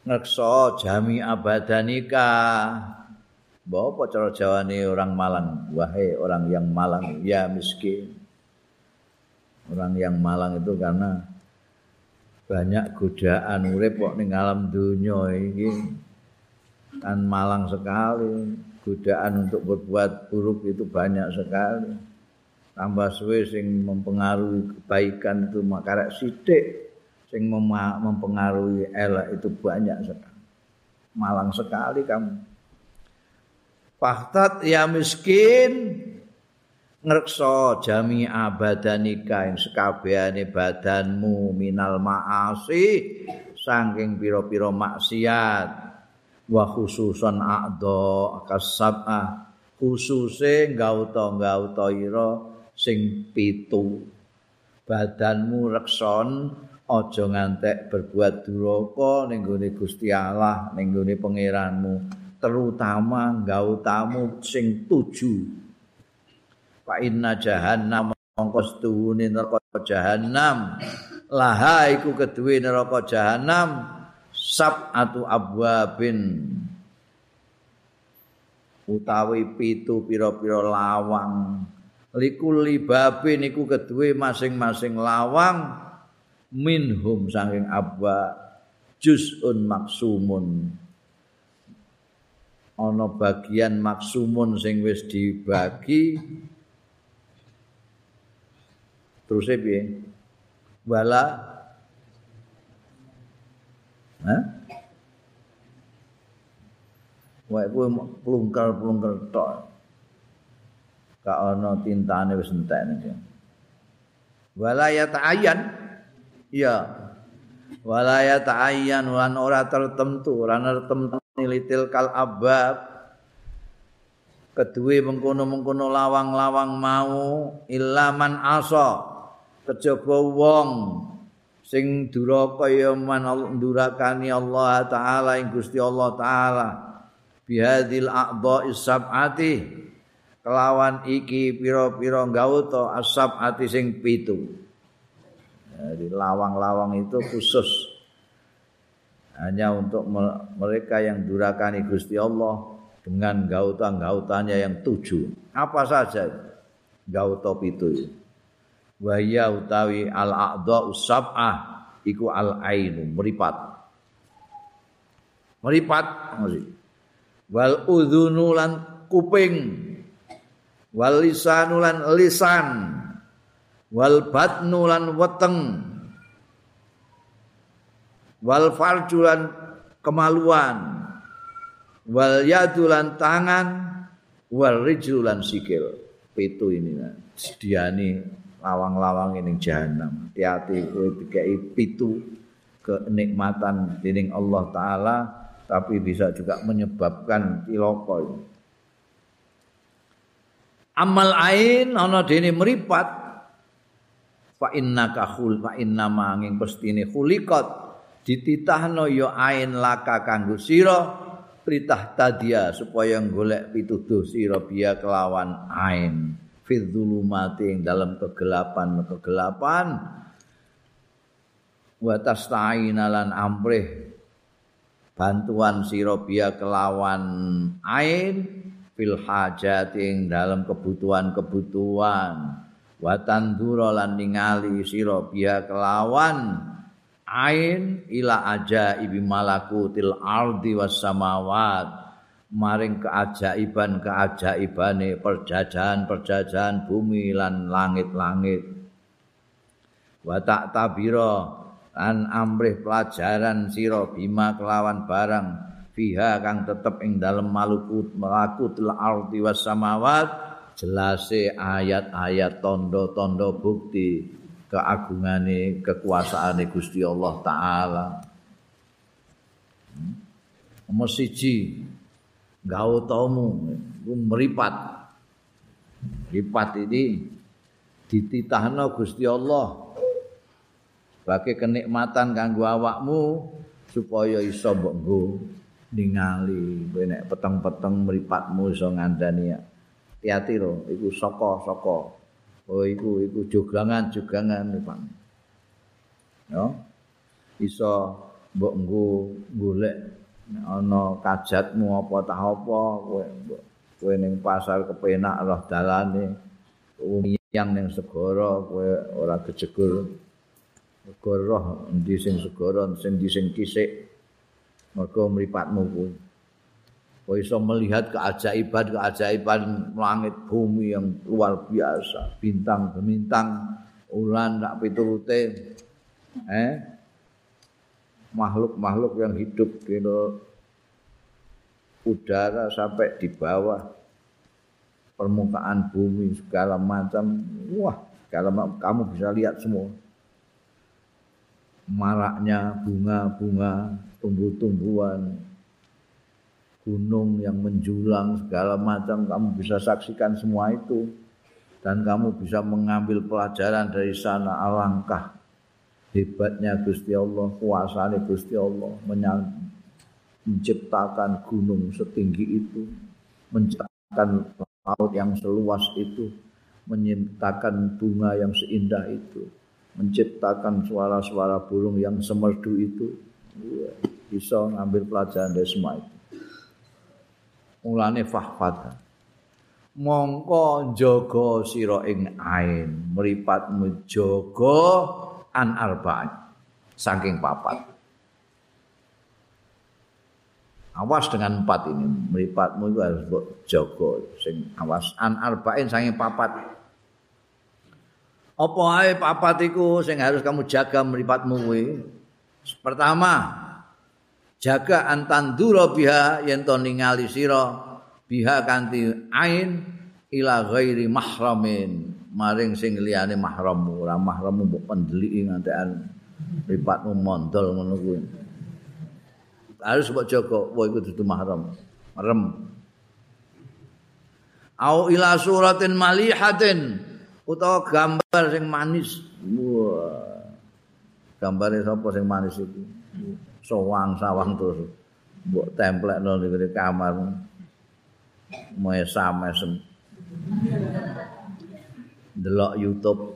ngreksa jami abadanika. Bapak cara jawane orang malang? Wahai orang yang malang ya miskin. Orang yang malang itu karena banyak godaan urip kok ning alam dunya iki. Kan malang sekali. Godaan untuk berbuat buruk itu banyak sekali. Tambah suwe sing mempengaruhi kebaikan itu makarek sithik. Sing mempengaruhi elek itu banyak sekali. Malang sekali kamu. Faktat ya miskin ngrekso jami abadanika ing sekabehane badanmu minal maasi saking pira-pira maksiat. Wa khususan a'dha kasabah khususe gauta-gauta ira sing pitu. Badanmu rekson aja ngantek berbuat duraka ning gone Gusti Allah ning gone pangeranmu terutama nggawa tamu sing tuju fa inna jahannam mongko stuhune neraka jahannam. Laha iku keduwe neraka jahannam sab'atu abwabin. Utawi pitu pira-pira lawang. Likuli babin iku keduwe masing-masing lawang minhum saking abwa juz'un maksumun. Ana bagian maksumun sing wis dibagi terus piye wala Hah? Wae kuwi plungkal-plungkal tok. Ka ana tintane wis entek iki. Wala ya ta'ayyan. Iya. Wala ya ta'ayyan lan ora tertentu, ora tertentu nilitil kal abab kedue mengkono-mengkono lawang-lawang mau ilaman asa kejaba wong sing duraka ya man durakani Allah taala ing Gusti Allah taala. Bihadil a'dha'i sab'ati. Kelawan iki pira-pira gauta asab'ati sing pitu. Jadi lawang-lawang itu khusus. Hanya untuk mereka yang durakani Gusti Allah dengan gauta-gautanya yang tujuh. Apa saja gauta itu? Wahya utawi al-a'dha usab'ah iku al-ainu meripat. Meripat wal udhunu lan kuping. Wal lisanu lan lisan. Wal batnu lan weteng. Wal farjulan kemaluan. Wal yadulan tangan. Wal rijlulan sikil. Pitu ini nah. sediani lawang-lawang ini jahanam hati-hati kowe dikai pitu kenikmatan dening Allah taala tapi bisa juga menyebabkan cilaka amal ain ana dene meripat. Fa innaka khul fa inna manging pestine khuliqat. Dititahno ya ain laka kanggo sira pritah tadia supaya golek pituduh sira biya kelawan ain fidzulumati ing dalam kegelapan kegelapan. Wa tasta'ina lan amrih. Bantuan sira biya kelawan ain fil hajat dalam kebutuhan-kebutuhan. Wa tandura lan ningali sira biya kelawan ain ila aja ibi malakutil ardi was samawat maring keajaiban keajaibane perjajahan perjajahan bumi lan langit-langit wa tak tabira an amrih pelajaran sira bima kelawan barang fiha kang tetep ing dalem malukut malakutil ardi was samawat jelase ayat-ayat tondo-tondo bukti keagungane kekuasaane Gusti Allah taala. Hmm? Nomor siji gautamu meripat. Meripat ini dititahno Gusti Allah sebagai kenikmatan kanggo awakmu supaya iso mbok nggo ningali nek peteng-peteng mripatmu iso ngandani hati-hati lho iku saka-saka Oh iku iku jogangan-jogangan Pak. Ya. Iso mbok nggo golek ana kajatmu apa tah apa kowe kowe ning pasar kepenak roh dalane umiyang ning segara kowe ora kejegur mergo roh endi sing segara sing sing kisik mergo mripatmu kuwi Kau bisa melihat keajaiban-keajaiban langit bumi yang luar biasa. Bintang bintang, ulan, tak piturute. Eh? Makhluk-makhluk yang hidup di udara sampai di bawah permukaan bumi segala macam. Wah, segala macam kamu bisa lihat semua. Maraknya bunga-bunga, tumbuh-tumbuhan, gunung yang menjulang segala macam kamu bisa saksikan semua itu dan kamu bisa mengambil pelajaran dari sana alangkah hebatnya Gusti Allah, kuasanya Gusti Allah menciptakan gunung setinggi itu, menciptakan laut yang seluas itu, menciptakan bunga yang seindah itu, menciptakan suara-suara burung yang semerdu itu, bisa ngambil pelajaran dari semua itu. Mulane fahfad. Mongko jaga sira ing ain, mripatmu jaga an arba'in. Saking papat. Awas dengan empat ini, meripatmu itu harus jaga sing awas an arba'in saking papat. Apa ae papat iku sing harus kamu jaga meripatmu kuwi? Pertama, jaga antandura biha yen to ningali sira biha kanthi ain ila ghairi mahramin maring sing liyane mahrammu ora mahrammu mbok pendeliki ngantekan meripatmu mondol ngono kuwi. harus buat joko, wah itu tuh mahram, rem. Au ila suratin malihatin, utawa gambar sing manis. Wah, gambarnya siapa sing manis itu? Sowang sawang terus, template nol di kamar, mesa mesem. Delok YouTube,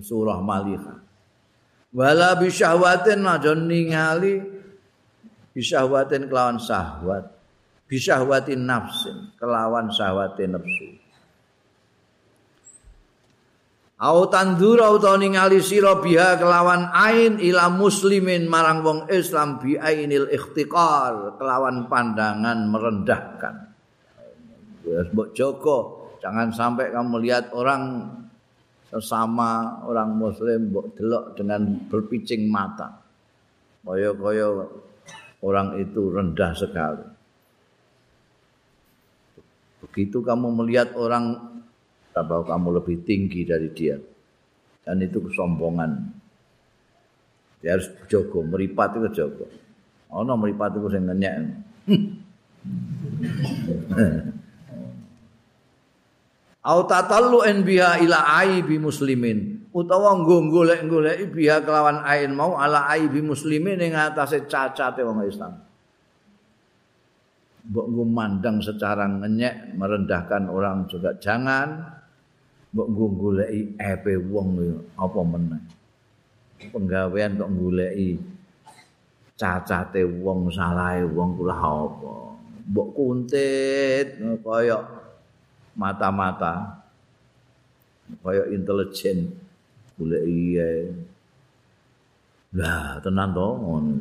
surah malihah. Wala bisyahwatin aja ningali bisyahwatin kelawan syahwat bisyahwatin nafsin kelawan syahwatin nafsu Au tandura utawa ningali sira biha kelawan ain ila muslimin marang wong Islam bi ainil ikhtiqar kelawan pandangan merendahkan. Wis mbok jaga, jangan sampai kamu lihat orang sesama orang muslim mbok delok dengan berpicing mata. Kaya-kaya orang itu rendah sekali. Begitu kamu melihat orang bahwa kamu lebih tinggi dari dia. Dan itu kesombongan. Dia harus jogo, meripat itu jogo. Oh no, meripat itu saya ngenyek. Au tatallu en biha ila aibi muslimin utawa nggo golek-goleki biha kelawan ain mau ala aibi muslimin ing atase cacate wong Islam. Mbok nggo mandang secara ngenyek merendahkan orang juga jangan mbok nggo goleki epe wong apa meneh. Penggawean kok goleki cacate wong salahe wong kula apa. Mbok kuntit kaya mata-mata kaya intelijen golek iya. Lah tenan to ngono.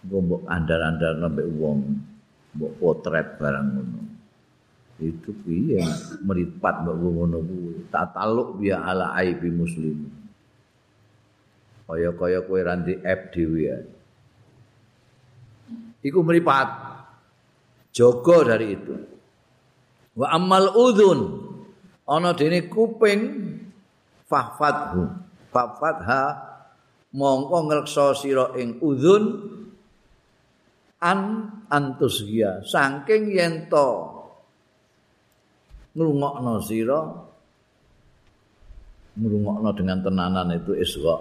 Mbok andar-andar nambah wong, mbok potret barang ngono. Itu piye meripat mbok ngono kuwi. Tataluk biya ala aibi muslim. Kaya-kaya kowe ranti app dhewe. Iku meripat. Jogo dari itu. Wa amal udhun. Ana dene kuping fahfadhu. Fahfadha mongko ngreksa sira ing udzun an antusgia saking yen to ngrungokno sira ngrungokno dengan tenanan itu isra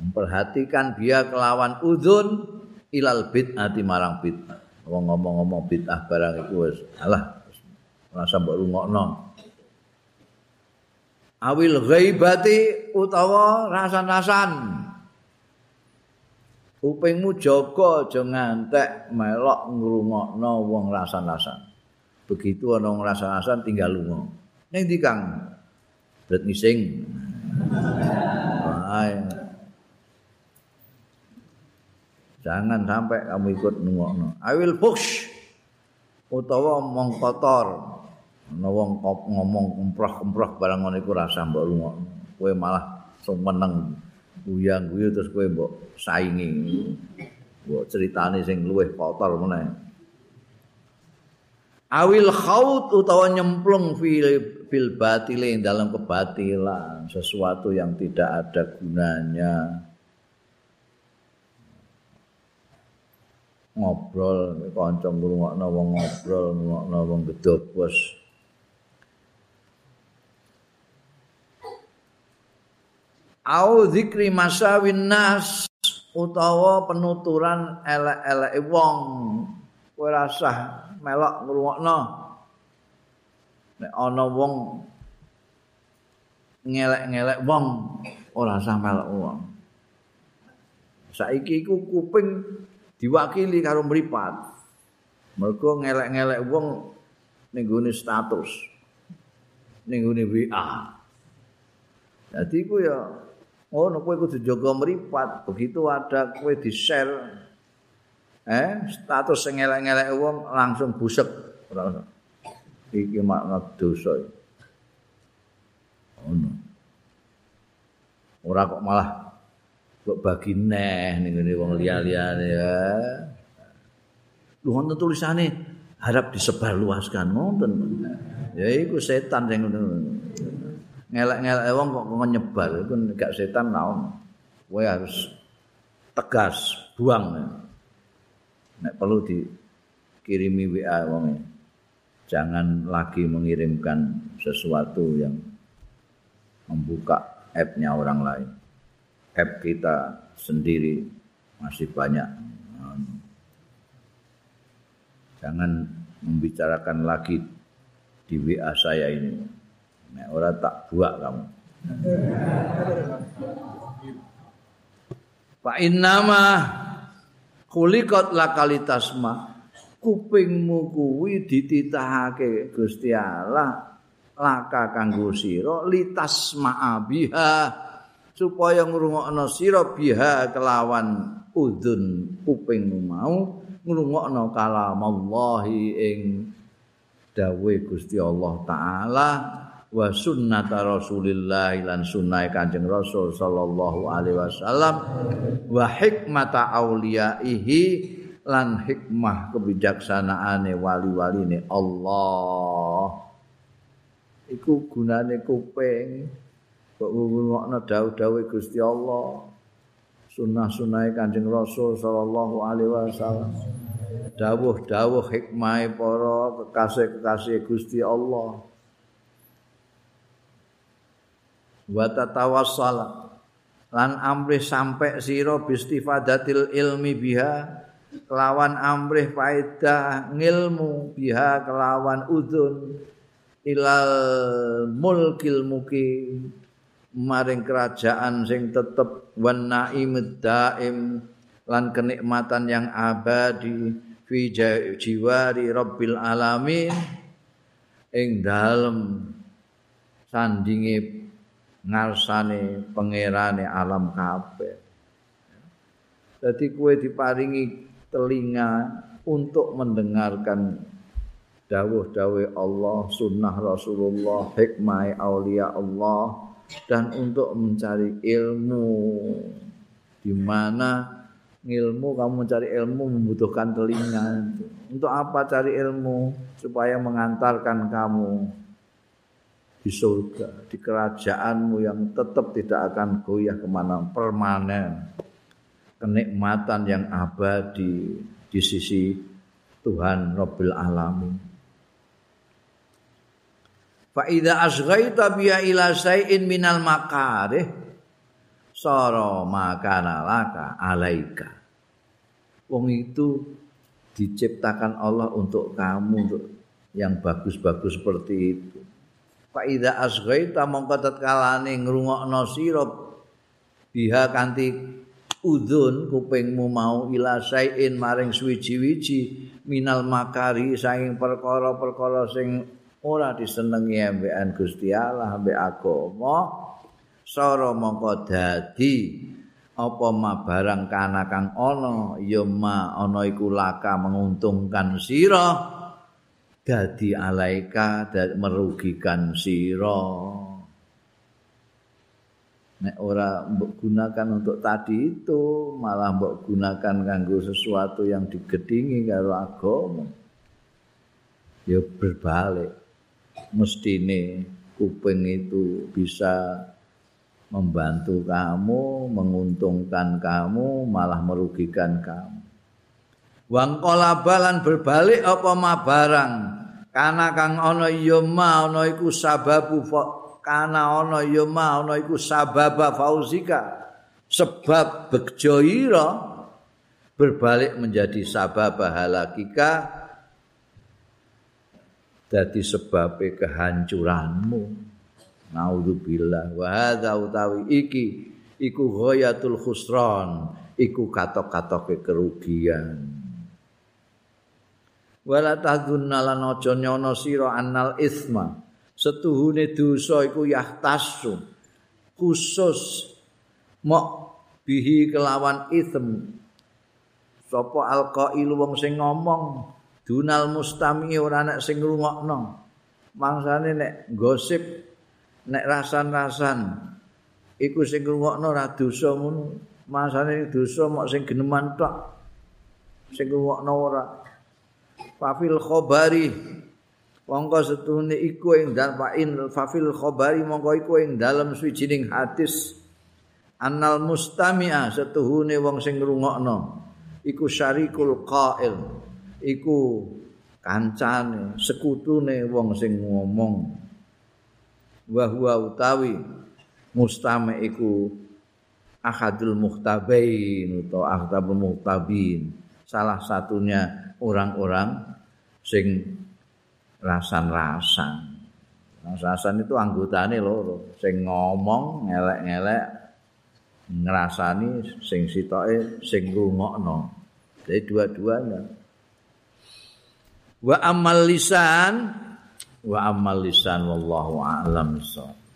memperhatikan dia kelawan udzun ilal bid'ati marang bid'ah wong ngomong-ngomong bid'ah barang iku wis alah rasa mbok rungokno. Awil ghaibati utawa rasan-rasan. Kupingmu jaga aja ngantek melok ngrungokno wong rasan-rasan. Begitu ana wong rasan-rasan tinggal lunga. Ning ndi Kang? Bet ngising jangan sampai kamu ikut nungokno. Awil fuhsh utawa mong kotor. Ana wong ngomong kumprah-kumprah barang ngono iku rasa mbok lunga kowe malah sumeneng uyang guyu terus kowe mbok saingi. Mbok critane sing luwih kotor meneh. Awil khaut utawa nyemplung fil bil batil dalam kebatilan sesuatu yang tidak ada gunanya ngobrol kanca ngrungokno wong ngobrol ngrungokno wong gedobos au zikri masawin nas utawa penuturan elek-eleke wong. Kowe rasah melok ngrungokno. Nek ana wong ngelek-ngelek wong ora usah melok wong. Saiki iku kuping diwakili karo mripat. Mergo ngelek-ngelek wong ning status ning WA Jadi ku ya ngono kowe kudu jaga mripat. Begitu ada kowe di-share eh status sing elek-elek wong langsung busek ora iki makna dosa ngono ora kok malah kok bagi neh ning ngene wong liya-liyane ya. Lu wonten tulisane harap disebar luaskan. Ngoten. Ya iku setan sing ngelak-ngelak wong kok nyebar itu gak setan naon. Kowe harus tegas buang. Nek perlu dikirimi WA wong jangan lagi mengirimkan sesuatu yang membuka app-nya orang lain app kita sendiri masih banyak. Jangan membicarakan lagi di WA saya ini. Nek ora tak buak kamu. Fa innama khuliqat lakalitasma kupingmu kuwi dititahake Gusti Allah. Laka kanggo sira litasma biha supaya ngrungokno sira biha kelawan udun kupingmu mau ngrungokno kalam Allah ing dawuh Gusti Allah taala wa sunnata Rasulillah lan sunnah Kanjeng Rasul sallallahu alaihi wasallam wa hikmata auliyaihi lan hikmah kebijaksanaane wali-waline Allah. Iku gunane kuping kok ngrungokno dawuh-dawuh Gusti Allah? Sunnah-sunnahe Kanjeng Rasul sallallahu alaihi wasallam. Dawuh-dawuh hikmahe para kekasih-kekasih Gusti Allah. Wa tatawassal lan amrih sampai sira bistifadatil ilmi biha kelawan amrih faedah ngilmu biha kelawan udun ilal mulkil muki maring kerajaan sing tetep wan naimud daim lan kenikmatan yang abadi fi jiwari rabbil alamin ing dalem sandinge ngarsane pangerane alam kabeh. Dadi kowe diparingi telinga untuk mendengarkan dawuh-dawuh Allah, sunnah Rasulullah, hikmah aulia Allah dan untuk mencari ilmu di mana ilmu kamu mencari ilmu membutuhkan telinga. Untuk apa cari ilmu? Supaya mengantarkan kamu di surga, di kerajaanmu yang tetap tidak akan goyah ke mana permanen. Kenikmatan yang abadi di sisi Tuhan Rabbil Alamin. Fa idza asghaita biya ila sayin minal makarih sara makana laka alaika. Wong itu diciptakan Allah untuk kamu untuk yang bagus-bagus seperti itu. fa idza asghaita mongko tatkalane ngrungokno sira biha kanthi udhun kupingmu mau ila sain maring suwiji-wiji minal makari saing perkara-perkara sing ora disenengi ambekan Gusti Allah ambek agama sara mongko dadi apa ma barang kana kang ana ya ma ana iku laka menguntungkan sira dadi alaika dan merugikan sira. Nek ora mbok gunakan untuk tadi itu malah mbok gunakan kanggo sesuatu yang digedingi karo agama ya berbalik mestine kuping itu bisa membantu kamu menguntungkan kamu malah merugikan kamu. Wang kolabalan berbalik apa ma barang kana kang ana ya ma iku sababu kana ana ya ma ana iku sababa fauzika. Sebab bejo berbalik menjadi sabab halakika dadi sebab kehancuranmu. Naudzubillah wa hadza utawi iki iku ghayatul khusran iku katok-katoke kerugian. Wala tadzunna lan aja nyono sira annal isma setuhune dosa iku yahtasu khusus mok bihi kelawan ism sapa alqail wong sing ngomong dunal mustami ora nek sing ngrungokno. Mangsane nek gosip nek rasan-rasan iku sing ngrungokno ra dosa ngono. Masane dosa mok sing geneman tok sing ngrungokno ora. Fafil khabari mongko setune iku ing dalem fa'in fafil khabari mongko iku ing dalem suwijining hadis. Annal mustami'a setuhune wong sing ngrungokno iku syarikul qail iku kancane sekutune wong sing ngomong. Wa huwa utawi mustame iku ahadul muhtabain atau ahadul muhtabin. Salah satunya orang-orang sing rasan-rasan. Rasan itu anggotane loro sing ngomong ngelek-ngelek ngrasani sing sitoke sing rungokno Jadi dua-duanya. Wa amal lisan wa amal lisan wallahu a'lam bissawab.